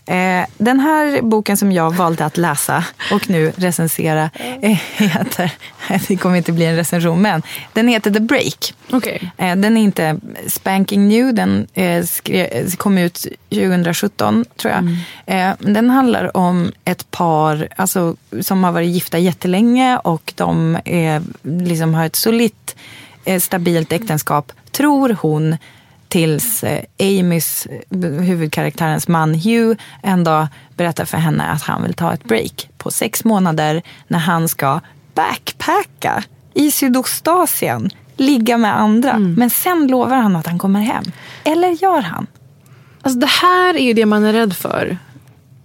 Eh, den här boken som jag valde att läsa och nu recensera eh, heter, det kommer inte bli en recension, men den heter The Break. Eh, den är inte spanking new, den eh, kom ut 2017 tror jag. Eh, men den handlar om ett par alltså, som har varit gifta jättelänge och de är, liksom, har ett solitt, eh, stabilt äktenskap, tror hon, tills eh, Amys, eh, huvudkaraktärens man Hugh, en dag berättar för henne att han vill ta ett break på sex månader när han ska backpacka i Sydostasien, ligga med andra. Men sen lovar han att han kommer hem. Eller gör han? Alltså det här är ju det man är rädd för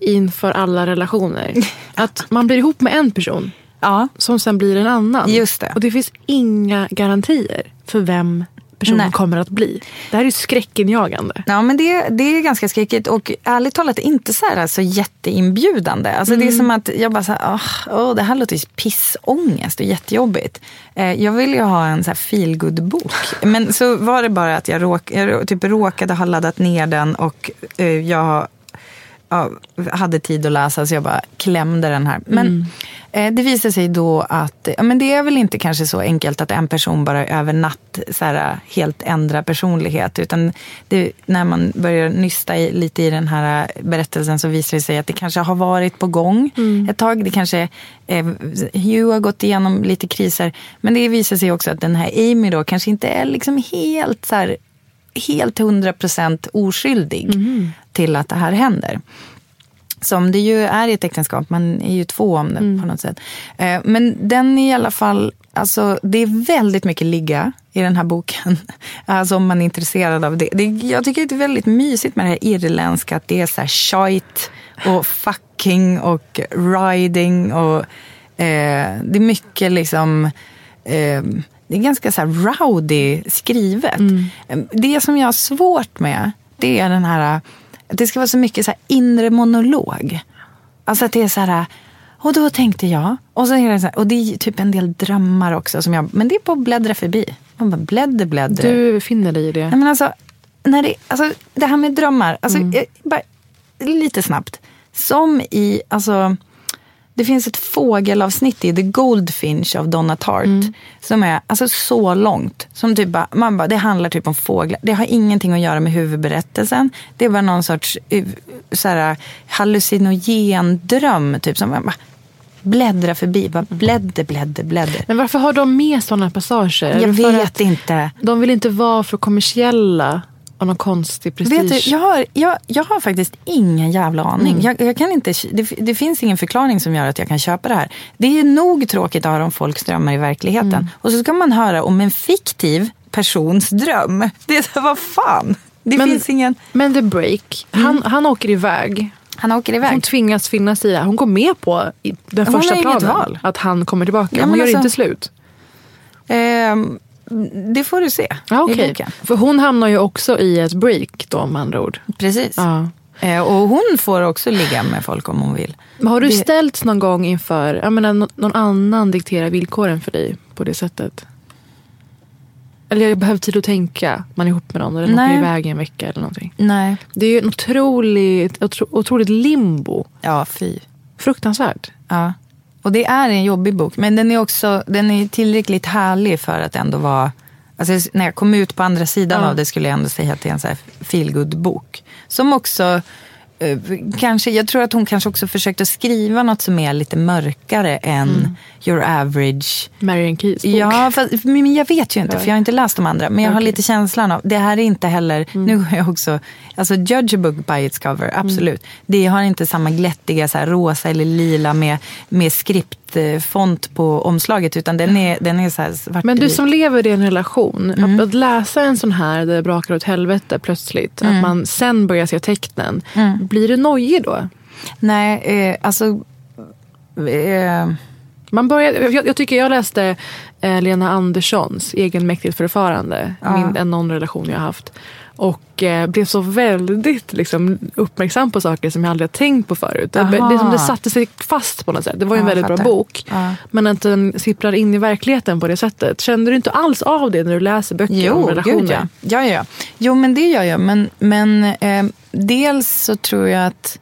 inför alla relationer. Att man blir ihop med en person Ja. som sen blir en annan. Just det. Och det finns inga garantier för vem personen Nej. kommer att bli. Det här är ju skräckinjagande. Ja, men det, det är ganska skräckigt och ärligt talat inte så, här, så jätteinbjudande. Alltså, Det är som att jag bara så här, åh, åh, det här låter ju pissångest och jättejobbigt. Eh, jag vill ju ha en så här feelgood-bok. Men så var det bara att jag, råk, jag typ råkade ha laddat ner den och eh, jag ja, hade tid att läsa så jag bara klämde den här. Men eh, det visade sig då att ja, men det är väl inte kanske så enkelt att en person bara över natt så här, helt ändrar personlighet. Utan det, när man börjar nysta i, lite i den här berättelsen så visar det sig att det kanske har varit på gång ett tag. Det kanske, eh, Hugh har gått igenom lite kriser. Men det visar sig också att den här Amy då kanske inte är liksom helt så här helt hundra procent oskyldig till att det här händer. Som det ju är i ett äktenskap, man är ju två om det på något sätt. Eh, Men den är i alla fall, alltså det är väldigt mycket ligga i den här boken. Alltså om man är intresserad av det. det jag tycker det är väldigt mysigt med det här irländska, att det är så här shite och fucking och riding och eh, det är mycket liksom eh, det är ganska så här rowdy skrivet. Det som jag har svårt med, det är den här, att det ska vara så mycket så inre monolog. Alltså att det är så här, och då tänkte jag, och, så är det så här, och det är typ en del drömmar också, som jag, men det är på att bläddra förbi. Man bara bläddra, bläddra. Du finner dig i det. Nej, men alltså, när det, alltså, det här med drömmar, alltså, jag, bara, lite snabbt. Som i, alltså, det finns ett fågelavsnitt i The Goldfinch av Donna Tartt. Som är alltså, så långt. Som typ bara, man bara, det handlar typ om fåglar. Det har ingenting att göra med huvudberättelsen. Det är bara någon sorts uh, så här, hallucinogen dröm. Typ, som man bara bläddrar förbi. Bara blädder, blädder, blädder. Men varför har de med sådana passager? Jag vet inte. De vill inte vara för kommersiella av någon konstig prestige. Vet du, jag har, jag, jag har faktiskt ingen jävla aning. Mm. Jag, jag kan inte, det, det finns ingen förklaring som gör att jag kan köpa det här. Det är nog tråkigt att höra om folks drömmar i verkligheten. Mm. Och så ska man höra om en fiktiv persons dröm. Det är så, vad fan? Det Men- finns ingen... Men The Break, han, han åker iväg. Han åker iväg. Hon tvingas finna sig i det. Hon går med på den Hon första planen att han kommer tillbaka. Ja, hon gör alltså- inte slut. Ehm, det får du se i okej. boken. För hon hamnar ju också i ett break då med andra ord. Precis. Ja. Eh, och hon får också ligga med folk om hon vill. Men har du Det- ställts någon gång inför, jag menar, nå- någon annan dikterar villkoren för dig på det sättet? Eller jag behöver tid att tänka, man är ihop med någon den Nej. åker iväg i en vecka eller någonting. Nej. Det är ju en otroligt, otro, otroligt limbo. Ja, fy. Fruktansvärt. Ja. Och det är en jobbig bok. Men den är också den är tillräckligt härlig för att ändå vara... Alltså, när jag kom ut på andra sidan Ja. av det skulle jag ändå säga att det är en feelgood-bok. Som också... eh, kanske, jag tror att hon kanske också försökte skriva något som är lite mörkare än your average. Marian Keys bok. Ja, fast, men jag vet ju inte för jag har inte läst de andra. Men jag har Okej. lite känslan av, det här är inte heller, nu har jag också, alltså judge a book by its cover, absolut. Det har inte samma glättiga så här, rosa eller lila med, med skript font på omslaget utan den är, den är så här svart Men du som lever i en relation, Mm. att, att läsa en sån här där det brakar åt helvete plötsligt, Mm. att man sen börjar se tecknen, blir du nojig då? Nej, eh, alltså... Eh, Man börjar, jag, jag tycker jag läste eh, Lena Anderssons Egenmäktigt förfarande, Ja. min, en någon relation jag har haft. Och eh, blev så väldigt liksom, uppmärksam på saker som jag aldrig har tänkt på förut. Det, det, som det satte sig fast på något sätt. Det var ju en Ja, väldigt bra bok. Ja. Men att den sipprar in i verkligheten på det sättet. Kände du inte alls av det när du läser böcker om Jo, relationer? gud ja. ja, ja. Jo, men det gör jag. Men, men eh, dels så tror jag att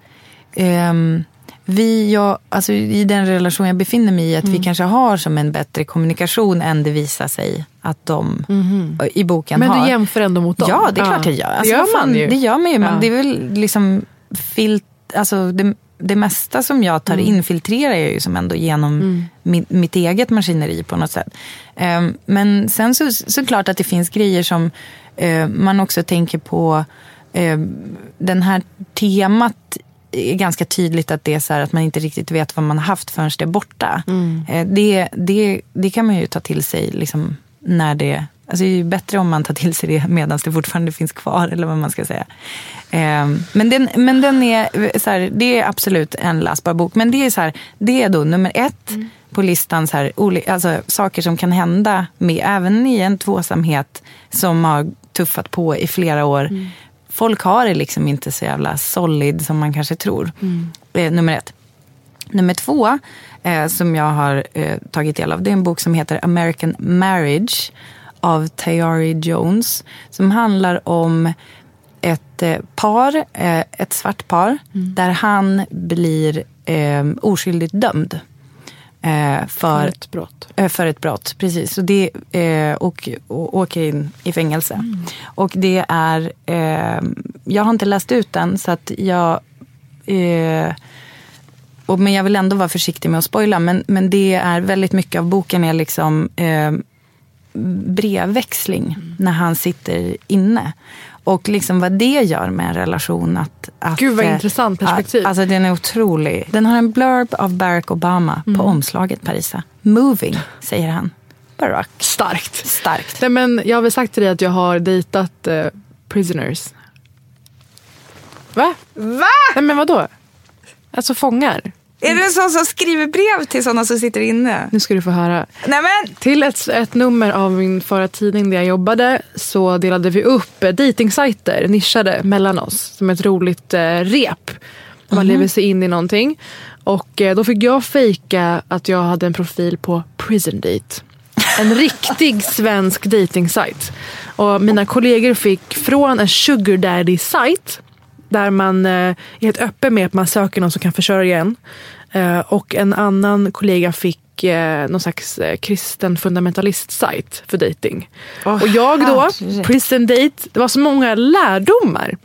ehm, vi, jag, alltså i den relation jag befinner mig i, att Mm. vi kanske har som en bättre kommunikation än det visar sig att de i boken. Men har. du jämför ändå mot dem? Ja, det är Ja. klart jag gör. Det Alltså, gör vad fan, man ju. Det gör man ju. Men Ja. det är väl liksom filt, alltså det, det mesta som jag tar Mm. in filtrerar jag ju som ändå genom mitt, mitt eget maskineri på något sätt. Ehm, men sen så, så klart att det finns grejer som eh, man också tänker på. Eh, den här temat är ganska tydligt att det är så att man inte riktigt vet vad man har haft förrän det är borta. Eh, det, det, det kan man ju ta till sig liksom när det Alltså det är ju bättre om man tar till sig det medan det fortfarande finns kvar, eller vad man ska säga. Eh, men den, men den är, så här, det är absolut en läsbar bok. Men det är, så här, det är då nummer ett på listan, så här, alltså, saker som kan hända med, även i en tvåsamhet som har tuffat på i flera år. Folk har det liksom inte så jävla solid som man kanske tror. Eh, nummer ett. Nummer två, eh, som jag har eh, tagit del av, det är en bok som heter American Marriage av Tayari Jones. Som handlar om ett eh, par, eh, ett svart par, där han blir eh, oskyldigt dömd. Eh, för, För ett brott. Eh, För ett brott, precis. Och, det, eh, och, och åker in i fängelse. Och det är, eh, jag har inte läst ut den så att jag eh, och, men jag vill ändå vara försiktig med att spoila. Men, men det är väldigt mycket av boken är liksom eh, brevväxling när han sitter inne. Och liksom vad det gör med en relation. Att, att, Gud, vad eh, intressant perspektiv. Att, alltså den är otrolig. Den har en blurb av Barack Obama på omslaget, Parisa. Moving, säger han. Barack. Starkt. Starkt. Nej, men jag har väl sagt till dig att jag har dejtat eh, prisoners. Va? Va? Nej men vadå? Alltså fångar. Är du en sån som skriver brev till sådana som sitter inne? Nu ska du få höra. Nej men! Till ett, ett nummer av min förra tidning där jag jobbade så delade vi upp eh, dejtingsajter nischade mellan oss som ett roligt eh, rep. Man lever sig in i någonting. Och eh, då fick jag fejka att jag hade en profil på Prison Date. En riktig svensk dejtingsajt. Och mina kollegor fick från en sugar daddy-sajt där man eh, är helt öppen med att man söker någon som kan försörja en. Eh, och en annan kollega fick eh, någon slags kristen fundamentalist-sajt för dating. Åh, och jag då, prison date, det var så många lärdomar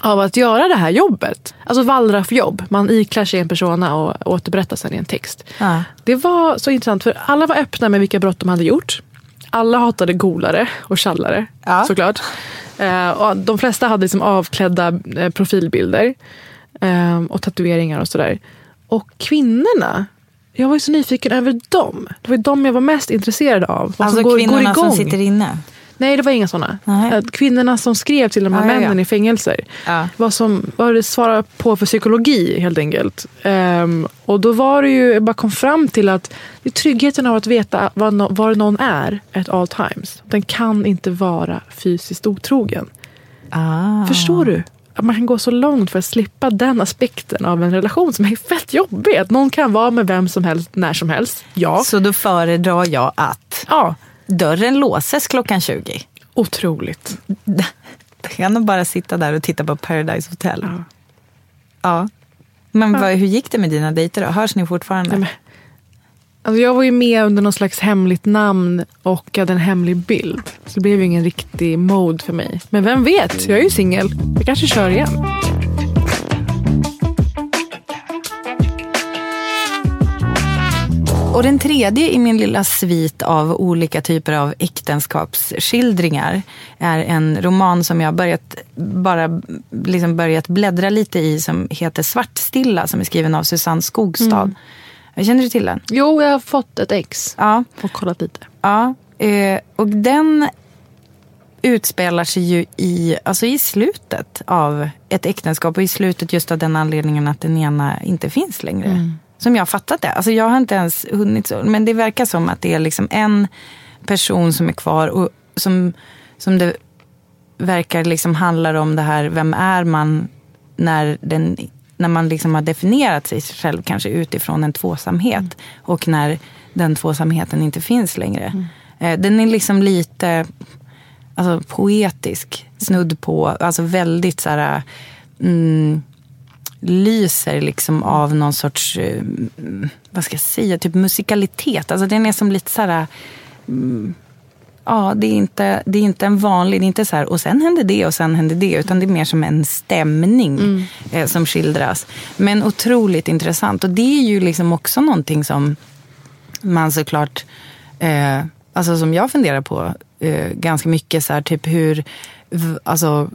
av att göra det här jobbet. Alltså wallraffjobb. Man iklär sig en persona och återberättar sen i en text. Ja. Det var så intressant för alla var öppna med vilka brott de hade gjort. Alla hatade golare och tjallare Ja. såklart. Eh, och de flesta hade liksom avklädda eh, profilbilder eh, och tatueringar och sådär. Och kvinnorna, jag var ju så nyfiken över dem. Det var ju dem jag var mest intresserad av. Alltså som går, kvinnorna går igång. som sitter inne. Nej, det var inga sådana. Nej. Kvinnorna som skrev till de här Ja, ja, ja. männen i fängelser. Ja. Vad, som, vad det svarar på för psykologi helt enkelt. Ehm, och då var det ju, jag bara kom fram till att det är tryggheten av att veta var, no, var någon är at all times. Den kan inte vara fysiskt otrogen. Ah. Förstår du? Att man kan gå så långt för att slippa den aspekten av en relation som är fett jobbig. Att någon kan vara med vem som helst, när som helst. Ja. Så då föredrar jag att Ja, dörren låses klockan 20. otroligt. Då kan de bara sitta där och titta på Paradise Hotel. Ja. Ja. Men vad, hur gick det med dina dejter då? Hörs ni fortfarande? Nej, men- Alltså jag var ju med under någon slags hemligt namn och hade en hemlig bild. Så det blev ju ingen riktig mode för mig. Men vem vet, jag är ju singel. Jag kanske kör igen. Och den tredje i min lilla svit av olika typer av äktenskapsskildringar är en roman som jag börjat, bara liksom börjat bläddra lite i som heter Svartstilla som är skriven av Susanne Skogstad. Känner du till den? Jo, jag har fått ett ex Ja. och kollat lite. Ja, eh, och den utspelar sig ju i, alltså i slutet av ett äktenskap och i slutet just av den anledningen att den ena inte finns längre. Som jag har fattat det. Alltså jag har inte ens hunnit så, men det verkar som att det är liksom en person som är kvar och som, som det verkar liksom handlar om det här, vem är man när, den, när man liksom har definierat sig själv kanske utifrån en tvåsamhet och när den tvåsamheten inte finns längre. Eh, Den är liksom lite alltså, poetisk, snudd på, alltså väldigt så här, mm, lyser liksom av någon sorts, eh, mm, vad ska jag säga, typ musikalitet. Alltså den är som lite så här, mm, ja det är, inte, det är inte en vanlig, det är inte så här och sen hände det och sen hände det. Utan det är mer som en stämning eh, som skildras. Men otroligt intressant och det är ju liksom också någonting som man såklart, eh, alltså som jag funderar på eh, ganska mycket, så här, typ hur, alltså,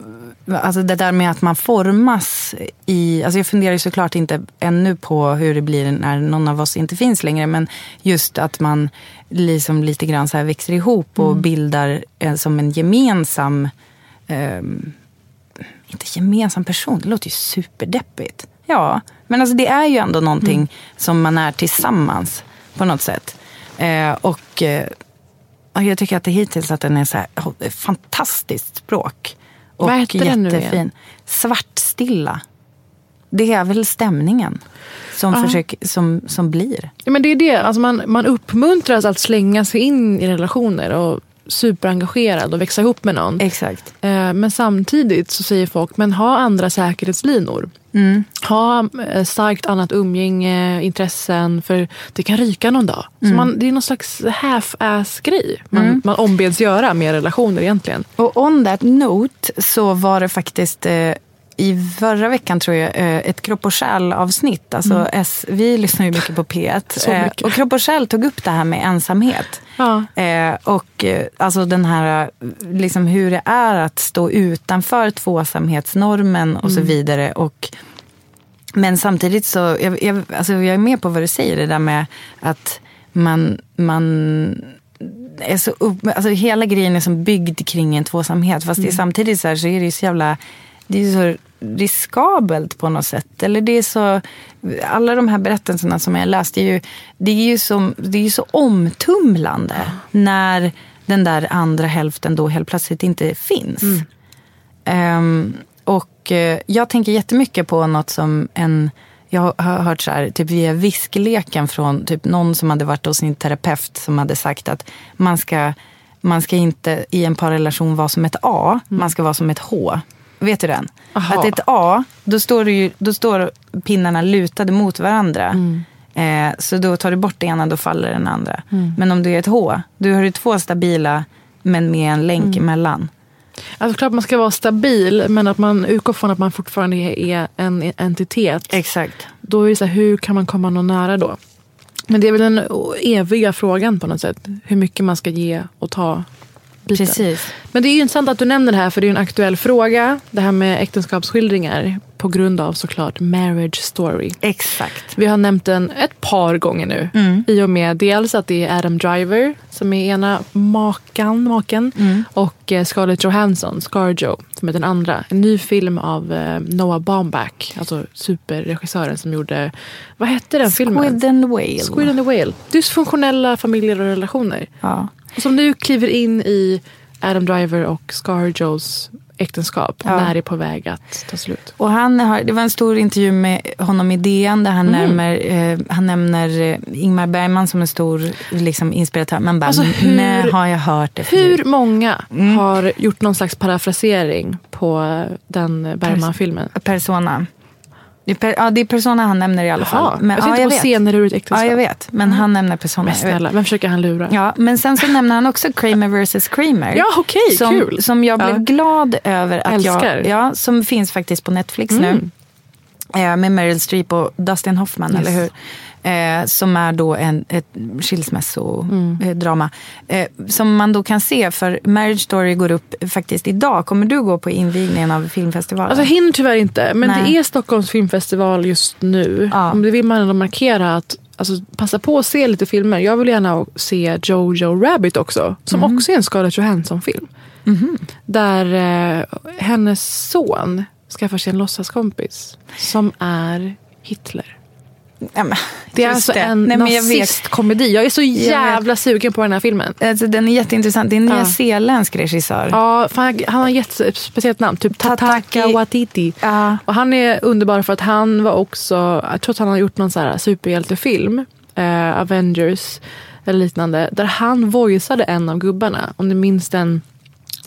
alltså det där med att man formas i, alltså jag funderar ju såklart inte ännu på hur det blir när någon av oss inte finns längre, men just att man liksom lite grann så här växer ihop och bildar eh, som en gemensam ehm, inte gemensam person, det låter ju superdeppigt. Ja, men alltså det är ju ändå någonting som man är tillsammans på något sätt. Eh, och eh, jag tycker att det hittills att den är så här, fantastiskt språk. Och Vad heter den nu jättefin. igen? Svartstilla. Det är väl stämningen som, Ja. försöker, som, som blir. Ja, men det är det. Alltså man, man uppmuntras att slänga sig in i relationer och superengagerad och växa ihop med någon. Exakt. Eh, Men samtidigt så säger folk, men ha andra säkerhetslinor. Mm. Ha eh, starkt annat umgänge, intressen, för det kan ryka någon dag. Så Mm. man, det är någon slags half-ass-grej man, man ombeds göra med relationer egentligen. Och on that note så var det faktiskt eh, i förra veckan tror jag eh, ett Kropp och själ-avsnitt. Alltså S, vi lyssnar ju mycket på P1. Mm. Så mycket. och Kropp och själ tog upp det här med ensamhet. Ja. Eh, och eh, alltså den här, liksom hur det är att stå utanför tvåsamhetsnormen och så Mm. vidare. Och, men samtidigt så, jag, jag, alltså jag är med på vad du säger, det där med att man, man är så upp, alltså hela grejen är som byggd kring en tvåsamhet. Fast det är samtidigt så, här, så är det ju så jävla, det är så riskabelt på något sätt. Eller det är så, alla de här berättelserna som jag läst, det är ju, det är ju, som, det är ju så omtumlande när den där andra hälften då helt plötsligt inte finns. Ehm, och eh, jag tänker jättemycket på något som en, jag har hört så här, typ via viskleken från typ någon som hade varit hos sin terapeut som hade sagt att man ska, man ska inte i en parrelation vara som ett A, man ska vara som ett H. Vet du den? Aha. Att ett A, då står, ju, då står pinnarna lutade mot varandra. Eh, så då tar du bort det ena, då faller den andra. Men om du är ett H, då har du två stabila men med en länk emellan. Alltså klart man ska vara stabil, men att man utgår från att man fortfarande är en entitet. Exakt. Då är det så här, hur kan man komma någon nära då? Men det är väl den eviga frågan på något sätt. Hur mycket man ska ge och ta. Biten. Precis. Men det är intressant att du nämner det här, för det är en aktuell fråga. Det här med äktenskapsskildringar. På grund av såklart Marriage Story. Exakt. Vi har nämnt den ett par gånger nu. I och med dels att det är Adam Driver som är ena makan, maken. Och eh, Scarlett Johansson, Scarjo, som är den andra. En ny film av eh, Noah Baumbach. Alltså superregissören som gjorde, vad hette den filmen? Squid and Whale. Squid and the Whale. Dysfunktionella familjer och relationer. Ja. Som nu kliver in i Adam Driver och Scarjos äktenskap. Ja. När det är på väg att ta slut. Och han har, det var en stor intervju med honom i DN där han, nämner, eh, han nämner eh, Ingmar Bergman som en stor liksom, inspiratör. Man bara, Alltså, hur- när har jag hört det förut? Hur många Mm. har gjort någon slags parafrasering på eh, den Bergman-filmen? Persona. Det är, per, ja, det är Persona han nämner i alla fall. Jaha, jag tänkte ja, på vet. scener ur ett äktenskap. Ja, jag vet. Men han nämner Persona. Men snälla, vem försöker han lura? Ja, men sen så nämner han också Kramer vs. Kramer. Ja, okej, som, kul. Som jag blev Ja. glad över att Älskar. Mm. jag... Ja, som finns faktiskt på Netflix nu. Eh, med Meryl Streep och Dustin Hoffman, Yes. eller hur? Eh, som är då en, ett skilsmässodrama. Eh, som man då kan se, för Marriage Story går upp faktiskt idag. Kommer du gå på invigningen av filmfestivalen? Alltså jag hinner tyvärr inte, men Nej. det är Stockholms filmfestival just nu. Ja. Om det vill man ändå markera att alltså, passa på att se lite filmer. Jag vill gärna se Jojo Rabbit också. Som Mhm. också är en Scarlett Johansson-film. Där eh, hennes son skaffar sig en låtsaskompis som är Hitler. Ja, men, Det är alltså det. en Nej, men jag nazistkomedi. Jag är så jävla sugen på den här filmen. Alltså, den är jätteintressant. Det är en Ja. nyzeeländsk regissör. Ja, fan, han har gett ett speciellt namn. Typ Tataka Watiti. Ja. Och han är underbar för att han var också, jag tror att han har gjort någon så här superhjältefilm, eh, Avengers eller liknande, där han voiceade en av gubbarna. Om ni minns den,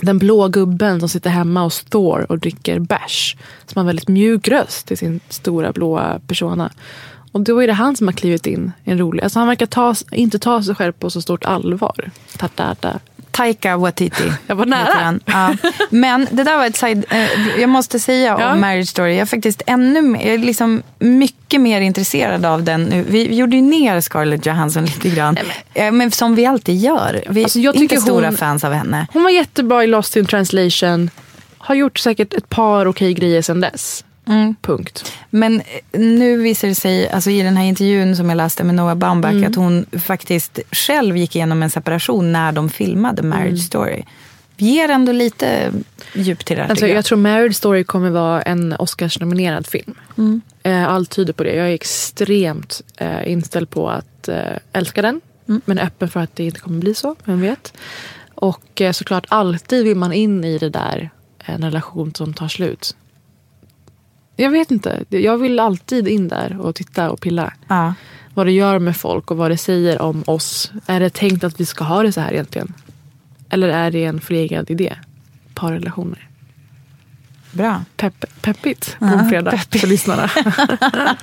den blå gubben som sitter hemma hos Thor och dricker bärs. Som har en väldigt mjuk röst i sin stora blåa persona. Och då är det han som har klivit in i en rolig... Alltså han verkar ta, inte ta sig själv på så stort allvar. Tatata. Taika Waititi. Jag var nära. Ja. Men det där var ett side... Eh, jag måste säga Ja. om Marriage Story. Jag är faktiskt ännu mer, jag är liksom mycket mer intresserad av den nu. Vi, gjorde ju ner Scarlett Johansson lite grann. Eh, Men som vi alltid gör. Vi Alltså, jag är inte stora hon- fans av henne. Hon var jättebra i Lost in translation. Har gjort säkert ett par okej grejer sedan dess. Punkt. Men eh, nu visar det sig, alltså i den här intervjun som jag läste med Noah Baumbach, Mm. att hon faktiskt själv gick igenom en separation när de filmade Marriage Mm. Story. Ger ändå lite djup till det här, Alltså, jag. jag tror Marriage Story kommer vara en Oscars-nominerad film. Mm. Eh, Allt tyder på det. Jag är extremt eh, inställd på att älska den. Mm. Men öppen för att det inte kommer bli så. Vem vet. Och såklart alltid vill man in i det där. En relation som tar slut. Jag vet inte. Jag vill alltid in där och titta och pilla. Ja. Vad det gör med folk och vad det säger om oss. Är det tänkt att vi ska ha det så här egentligen? Eller är det en förlegad idé? Parrelationer. Bra. Pepp, peppigt på en fredag peppigt. för lyssnarna.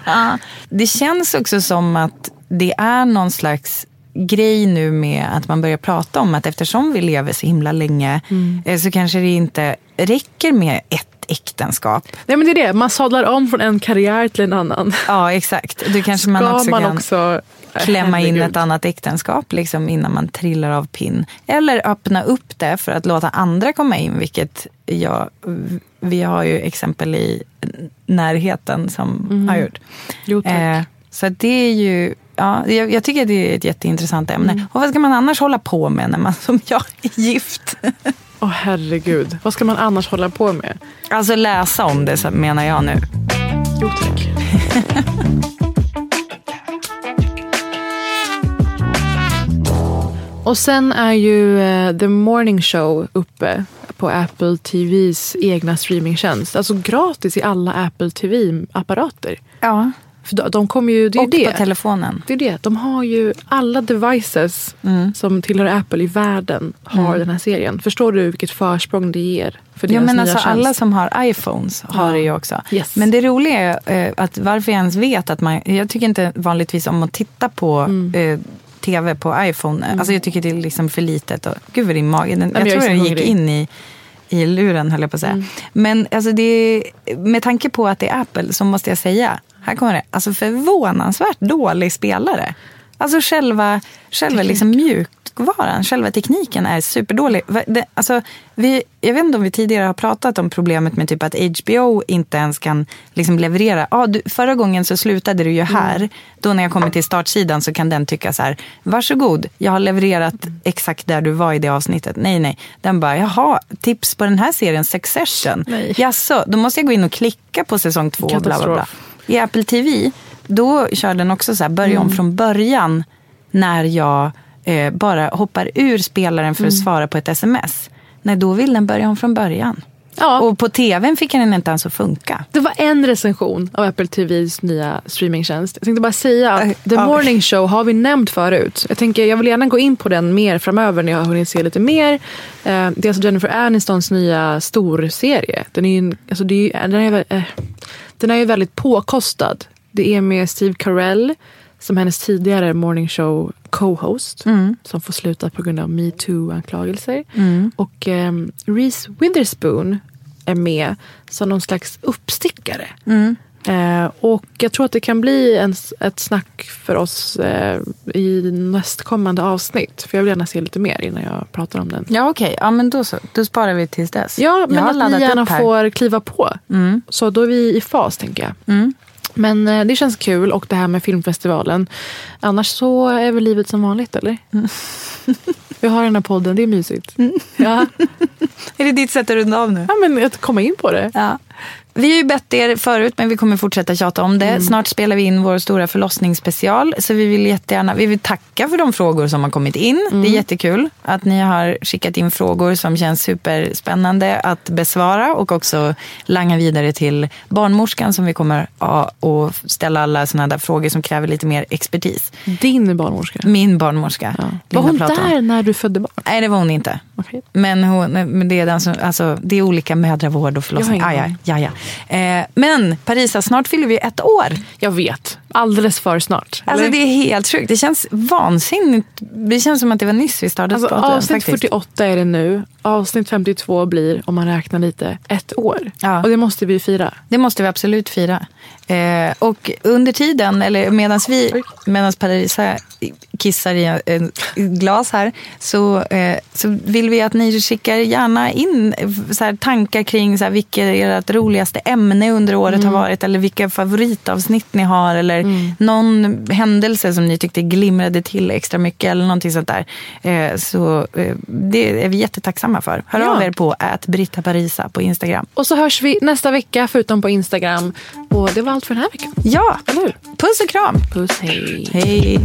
Det känns också som att det är någon slags grej nu med att man börjar prata om att eftersom vi lever så himla länge Mm. eh, så kanske det inte räcker med ett äktenskap. Nej men det är det, man sadlar om från en karriär till en annan. Ja, exakt. Då kanske man Ska också man kan också, klämma in ett annat äktenskap liksom, innan man trillar av pinn. Eller öppna upp det för att låta andra komma in, vilket jag, vi har ju exempel i närheten som Mm. har gjort. Jo. Eh, så det är ju, ja, jag, jag tycker det är ett jätteintressant ämne. Mm. Och vad ska man annars hålla på med när man som jag är gift? Åh herregud, vad ska man annars hålla på med? Alltså läsa om det så menar jag nu. Jo tack. Och sen är ju eh, The Morning Show uppe på Apple TVs egna streamingtjänst. Alltså gratis i alla Apple TV-apparater. Ja. För de, kommer ju, det är Och det. på telefonen. Det är det. De har ju alla devices som tillhör Apple i världen har Mm. den här serien. Förstår du vilket försprång det ger för Ja, men alltså, tjänst? alla som har iPhones har det ju också. Yes. Men det roliga är eh, att varför jag ens vet att man... Jag tycker inte vanligtvis om att titta på Mm. eh, tv på iPhone. Alltså jag tycker det är liksom för litet. Och, gud vad din mage... Den, jag jag tror den gick hungrig. in i, i luren höll jag på att säga. Mm. Men alltså det, med tanke på att det är Apple så måste jag säga, här kommer det, alltså förvånansvärt dålig spelare. Alltså själva, själva liksom mjukvaran, själva tekniken är superdålig. Det- Alltså, vi, jag vet inte om vi tidigare har pratat om problemet med typ att HBO inte ens kan liksom leverera. Ah, du, förra gången så slutade du ju här. Då när jag kommer till startsidan så kan den tycka så här, varsågod, jag har levererat exakt där du var i det avsnittet. Nej, nej. Den bara, jaha, tips på den här serien, Succession. Nej. Jaså, då måste jag gå in och klicka på säsong två. Bla, bla, bla. I Apple TV, då kör den också så här, börja om från början när jag eh, bara hoppar ur spelaren för att svara på ett sms. Nej, då vill den börja om från början. Ja. Och på tvn fick den inte ens att funka. Det var en recension av Apple TVs nya streamingtjänst. Jag tänkte bara säga att Äh, The. Morning Show har vi nämnt förut. Jag, tänker, jag vill gärna gå in på den mer framöver när jag har hunnit se lite mer. Eh, Det är alltså Jennifer Anistons nya storserie. Den är ju, alltså det är, den är, eh, den är ju väldigt påkostad. Det är med Steve Carell som hennes tidigare morning show co-host som får sluta på grund av metoo-anklagelser. Och um, Reese Witherspoon är med som någon slags uppstickare. Eh, och jag tror att det kan bli en, ett snack för oss eh, i nästkommande avsnitt. För jag vill gärna se lite mer innan jag pratar om den. Ja, okej. Ja, men då så. Då sparar vi tills dess. Ja, men att ni gärna får kliva på. Mm. Så då är vi i fas, tänker jag. Mm. Men eh, det känns kul och det här med filmfestivalen. Annars så är väl livet som vanligt eller? Vi har den här podden, det är mysigt. Ja. Är det ditt sätt att runda av nu? ja, men att komma in på det. Ja. Vi har ju bett er förut, men vi kommer fortsätta tjata om det. Snart spelar vi in vår stora förlossningsspecial. Så vi vill jättegärna vi vill tacka för de frågor som har kommit in. Det är jättekul att ni har skickat in frågor som känns superspännande att besvara och också langa vidare till barnmorskan som vi kommer att ställa alla sådana där frågor som kräver lite mer expertis. Din barnmorska. Min barnmorska. Ja. Var hon där när du födde barn? Nej, det var hon inte. Okej. Men, hon, men det, är den som, alltså, det är olika mödravård och förlossning. Ah, ja, ja, ja. Eh, men Parisa, snart fyller vi ett år. Jag vet. Alldeles för snart. Alltså, eller? det är helt sjukt. Det känns vansinnigt. Det känns som att det var nyss vi startade Alltså, podden, avsnitt faktiskt. 48 är det nu. Avsnitt 52 blir, om man räknar lite, ett år. Ja. Och det måste vi fira. Det måste vi absolut fira. Eh, och under tiden, eller medan vi, medan Parisa kissar i en glas här, så, eh, så vill vi att ni skickar gärna in eh, så här, tankar kring så här, vilket ert roligaste ämne under året har varit, eller vilka favoritavsnitt ni har, eller mm. någon händelse som ni tyckte glimrade till extra mycket eller någonting sånt där. Eh, så eh, det är vi jättetacksamma för. Hör ja. av er på @brittaparisa på Instagram. Och så hörs vi nästa vecka förutom på Instagram. Och det var allt för den här veckan. Ja, eller hur? Puss och kram. Puss, hej. Hej.